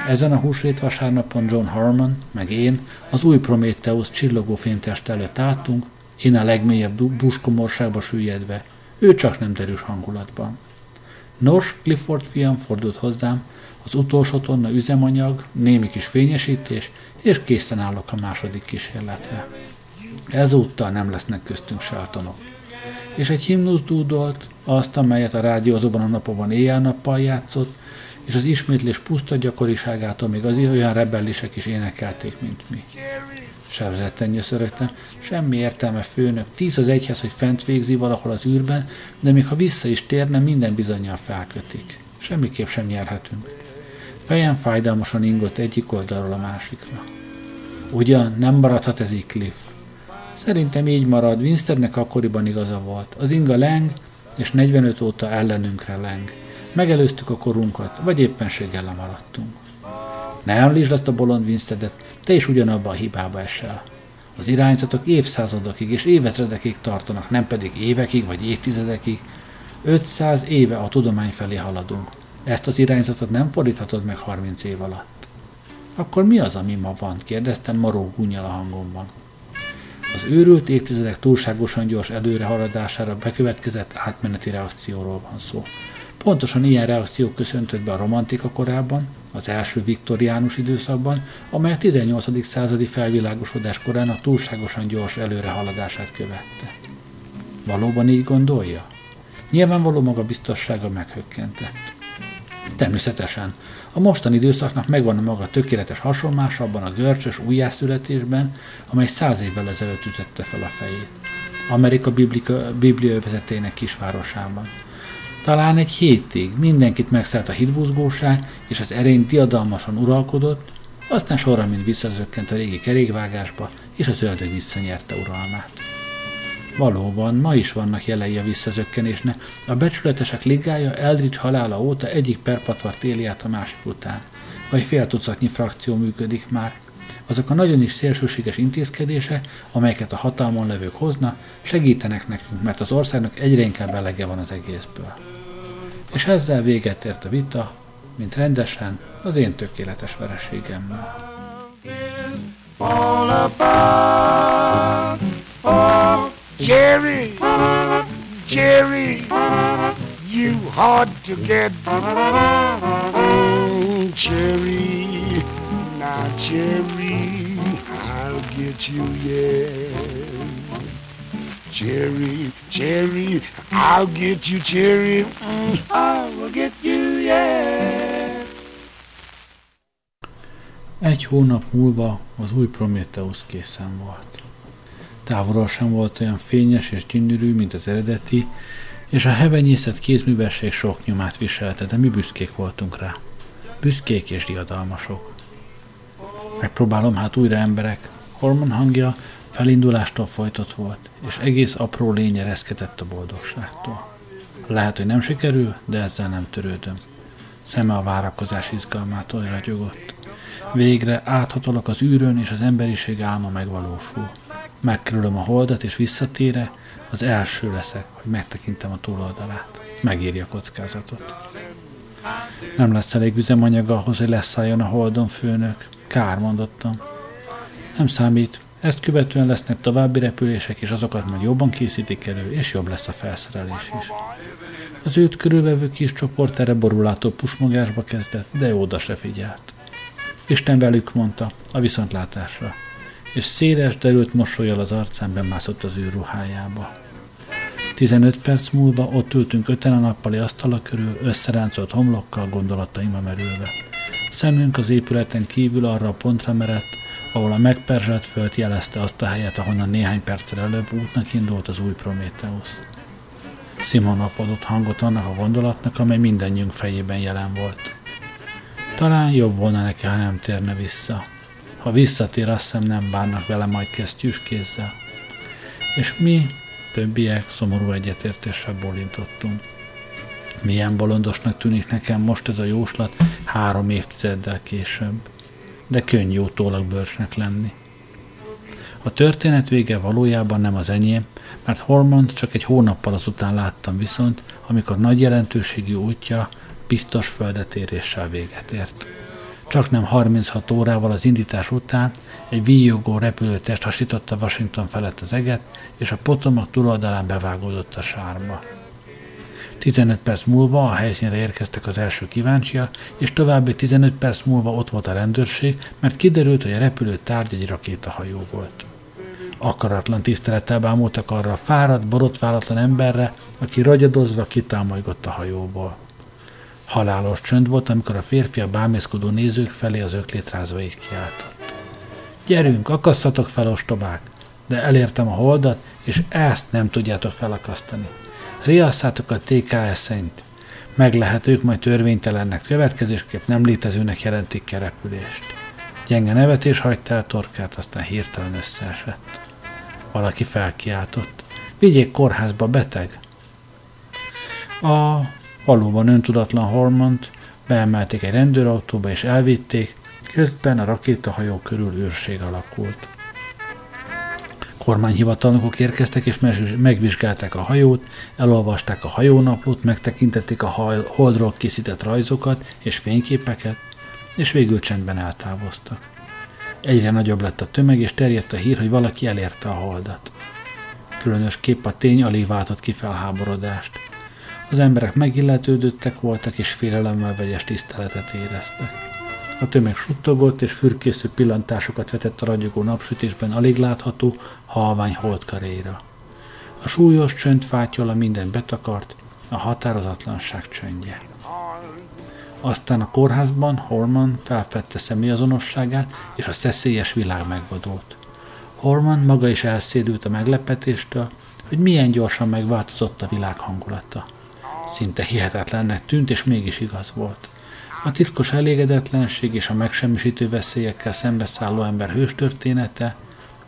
Ezen a húsvét vasárnapon John Harmon, meg én az új Prometheus csillogó fémtest előtt álltunk, Én a legmélyebb buskomorságba süllyedve, ő csak nem derűs hangulatban. Nos, Clifford fiam fordult hozzám, az utolsó tonna üzemanyag, némi kis fényesítés, és készen állok a második kísérletre. Ezúttal nem lesznek köztünk sátonok. És egy himnusz dúdolt, azt, amelyet a rádió azokban a napokban éjjel-nappal játszott, és az ismétlés puszta gyakoriságától még az olyan rebellisek is énekelték, mint mi. Sebzetten nyöszörögtem, semmi értelme főnök, tíz az egyhez, hogy fent végzi valahol az űrben, de még ha vissza is térne, minden bizonyal felkötik. Semmiképp sem nyerhetünk. Fejem fájdalmasan ingott egyik oldalról a másikra. Ugyan, nem maradhat ez így, Cliff. Szerintem így marad, Winsternek akkoriban igaza volt. Az inga leng, és 45 óta ellenünkre leng. Megelőztük a korunkat, vagy éppenséggel lemaradtunk. Ne említsd azt a bolond Winstedet, te is ugyanabba a hibába esel. Az irányzatok évszázadokig és évezredekig tartanak, nem pedig évekig vagy évtizedekig. 500 éve a tudomány felé haladunk. Ezt az irányzatot nem fordíthatod meg 30 év alatt. Akkor mi az, ami ma van? kérdeztem maró gúnyal a hangomban. Az őrült évtizedek túlságosan gyors előrehaladására bekövetkezett átmeneti reakcióról van szó. Pontosan ilyen reakció köszöntött be a romantika korában, az első viktoriánus időszakban, amely a 18. századi felvilágosodás korán túlságosan gyors előrehaladását követte. Valóban így gondolja? Nyilvánvaló maga biztossága meghökkentett. Természetesen. A mostani időszaknak megvan a maga tökéletes hasonlása abban a görcsös újjászületésben, amely száz évvel ezelőtt ütötte fel a fejét. Amerika biblika, biblia övezetének kisvárosában. Talán egy hétig mindenkit megszállt a hitbuzgóság, és az erény diadalmasan uralkodott, aztán sorra mind visszazökkent a régi kerékvágásba, és az ördög visszanyerte uralmát. Valóban, ma is vannak jelei a visszazökkenésnek. A becsületesek ligája Eldridge halála óta egyik perpatvar éli át a másik után. Vagy fél tucatnyi frakció működik már. Azok a nagyon is szélsőséges intézkedések, amelyeket a hatalmon levők hoznak, segítenek nekünk, mert az országnak egyre inkább elege van az egészből. És ezzel véget ért a vita, mint rendesen az én tökéletes vereségemmel. Now Jerry, I'll get you, yeah. Jerry, Jerry, I'll get you, Jerry, Egy hónap múlva az új Prometheus készen volt. Távolról sem volt olyan fényes és gyönyörű, mint az eredeti, és a hevenyészet kézművesség sok nyomát viselte, de mi büszkék voltunk rá. Büszkék és diadalmasok. Megpróbálom hát újra emberek. Hormon hangja felindulástól folytott volt, és egész apró lénye reszketett a boldogságtól. Lehet, hogy nem sikerül, de ezzel nem törődöm. Szeme a várakozás izgalmától ragyogott. Végre áthatolok az űrön, és az emberiség álma megvalósul. Megkerülöm a holdat, és visszatére, az első leszek, hogy megtekintem a túloldalát. Megéri a kockázatot. Nem lesz elég üzemanyag ahhoz, hogy leszálljon a holdon főnök. Kár, mondottam. Nem számít, ezt követően lesznek további repülések, és azokat majd jobban készítik elő, és jobb lesz a felszerelés is. Az őt körülvevő kis csoport erre borulátó pusmogásba kezdett, de oda se figyelt. Isten velük mondta, a viszontlátásra és széles, derült mosolyal az arcán bemászott az űrruhájába. 15 perc múlva ott ültünk öten a nappali asztala körül, összeráncolt homlokkal gondolataimba merülve. Szemünk az épületen kívül arra a pontra merett, ahol a megperzselt föld jelezte azt a helyet, ahonnan néhány perccel előbb útnak indult az új Prométeusz. Simonov adott hangot annak a gondolatnak, amely mindannyiunk fejében jelen volt. Talán jobb volna neki, ha nem térne vissza. Ha visszatér, azt hiszem nem bánnak vele majd kesztyűs kézzel. És mi, többiek, szomorú egyetértéssel bolintottunk. Milyen bolondosnak tűnik nekem most ez a jóslat három évtizeddel később. De könnyű utólag bőrsnek lenni. A történet vége valójában nem az enyém, mert Hormont csak egy hónappal azután láttam viszont, amikor nagy jelentőségű útja biztos földetéréssel véget ért. Csak nem 36 órával az indítás után egy víjogó repülőtest hasította Washington felett az eget, és a Potomac túloldalán bevágódott a sárba. 15 perc múlva a helyszínre érkeztek az első kíváncsiak, és további 15 perc múlva ott volt a rendőrség, mert kiderült, hogy a repülő tárgy egy rakétahajó volt. Akaratlan tisztelettel bámultak arra a fáradt, borotválatlan emberre, aki ragyadozva kitámolygott a hajóból. Halálos csönd volt, amikor a férfi a bámészkodó nézők felé az öklét rázva így kiáltott. Gyerünk, akasszatok fel, ostobák! De elértem a holdat, és ezt nem tudjátok felakasztani. Riasszátok a TKS szerint. Meg lehet ők majd törvénytelennek, következésképp nem létezőnek jelentik kerepülést. Gyenge nevetés hagyta el torkát, aztán hirtelen összeesett. Valaki felkiáltott. Vigyék kórházba, beteg! A valóban öntudatlan Hormont beemelték egy rendőrautóba és elvitték, közben a rakétahajó körül őrség alakult. Kormányhivatalnokok érkeztek és megvizsgálták a hajót, elolvasták a hajónaplót, megtekintették a holdról készített rajzokat és fényképeket, és végül csendben eltávoztak. Egyre nagyobb lett a tömeg, és terjedt a hír, hogy valaki elérte a holdat. Különös kép a tény alig váltott ki felháborodást. Az emberek megilletődöttek voltak, és félelemmel vegyes tiszteletet éreztek. A tömeg suttogott, és fürkésző pillantásokat vetett a ragyogó napsütésben alig látható, halvány holdkaréra. A súlyos csönd fátyola mindent betakart, a határozatlanság csöndje. Aztán a kórházban Horman felfedte személyazonosságát, és a szeszélyes világ megvadult. Horman maga is elszédült a meglepetéstől, hogy milyen gyorsan megváltozott a világ hangulata. Szinte hihetetlennek tűnt, és mégis igaz volt. A titkos elégedetlenség és a megsemmisítő veszélyekkel szembeszálló ember hős története,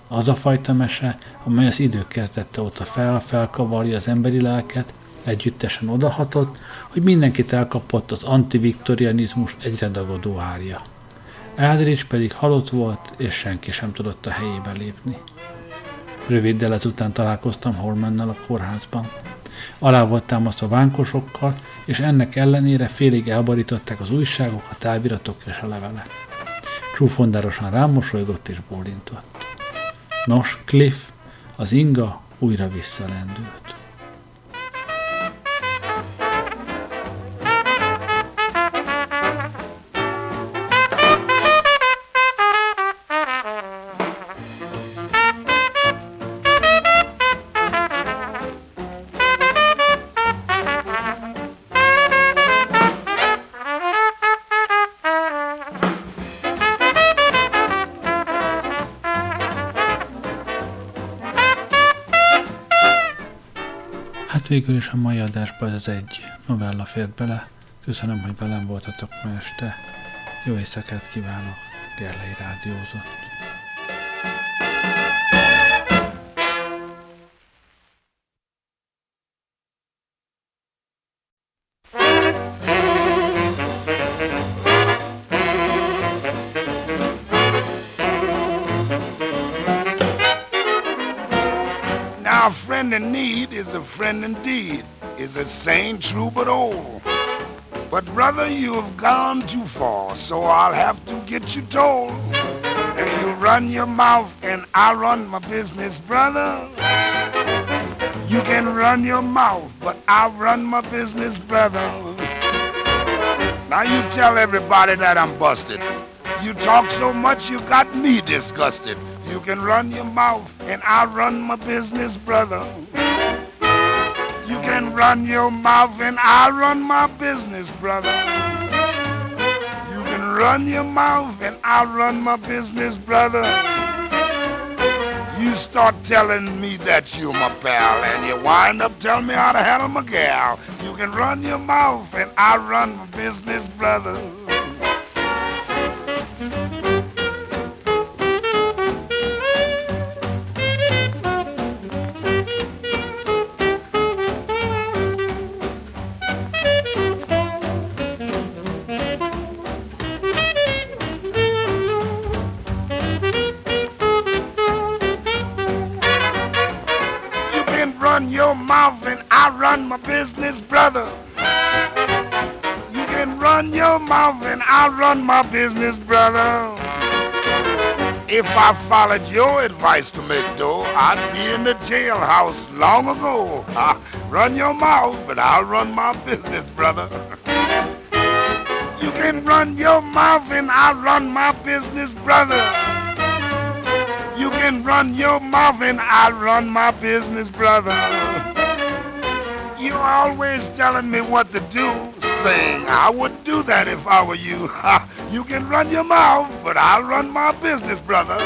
az a fajta mese, amely az idők kezdette óta fel, felkavarja az emberi lelket, együttesen odahatott, hogy mindenkit elkapott az antiviktorianizmus egyre dagadó árja. Eldridge pedig halott volt, és senki sem tudott a helyébe lépni. Röviddel ezután találkoztam Hormannal a kórházban. Alá volt támasztva vánkosokkal, és ennek ellenére félig elbarították az újságok, a táviratok és a levelek. Csúfondárosan rám mosolygott és bólintott. Nos, Cliff, az inga újra visszalendült. Végül is a mai adásba ez egy novella fért bele. Köszönöm, hogy velem voltatok ma este. Jó éjszakát kívánok, Gerlei Rádiózott. Is a friend indeed, is a saying true but old. But brother, you have gone too far, so I'll have to get you told. And you run your mouth and I run my business, brother. You can run your mouth, but I run my business, brother. Now you tell everybody that I'm busted. You talk so much you got me disgusted. You can run your mouth and I run my business, brother. You can run your mouth and I run my business, brother. You can run your mouth and I run my business, brother. You start telling me that you're my pal and you wind up telling me how to handle my gal. You can run your mouth and I run my business, brother. Business, brother. You can run your mouth and I'll run my business, brother. If I followed your advice to make dough, I'd be in the jailhouse long ago. run your mouth, but I'll run my business, brother. you can run your mouth and I'll run my business, brother. You can run your mouth and I'll run my business, brother. You're always telling me what to do, saying I would do that if I were you. [LAUGHS] you can run your mouth, but I'll run my business, brother.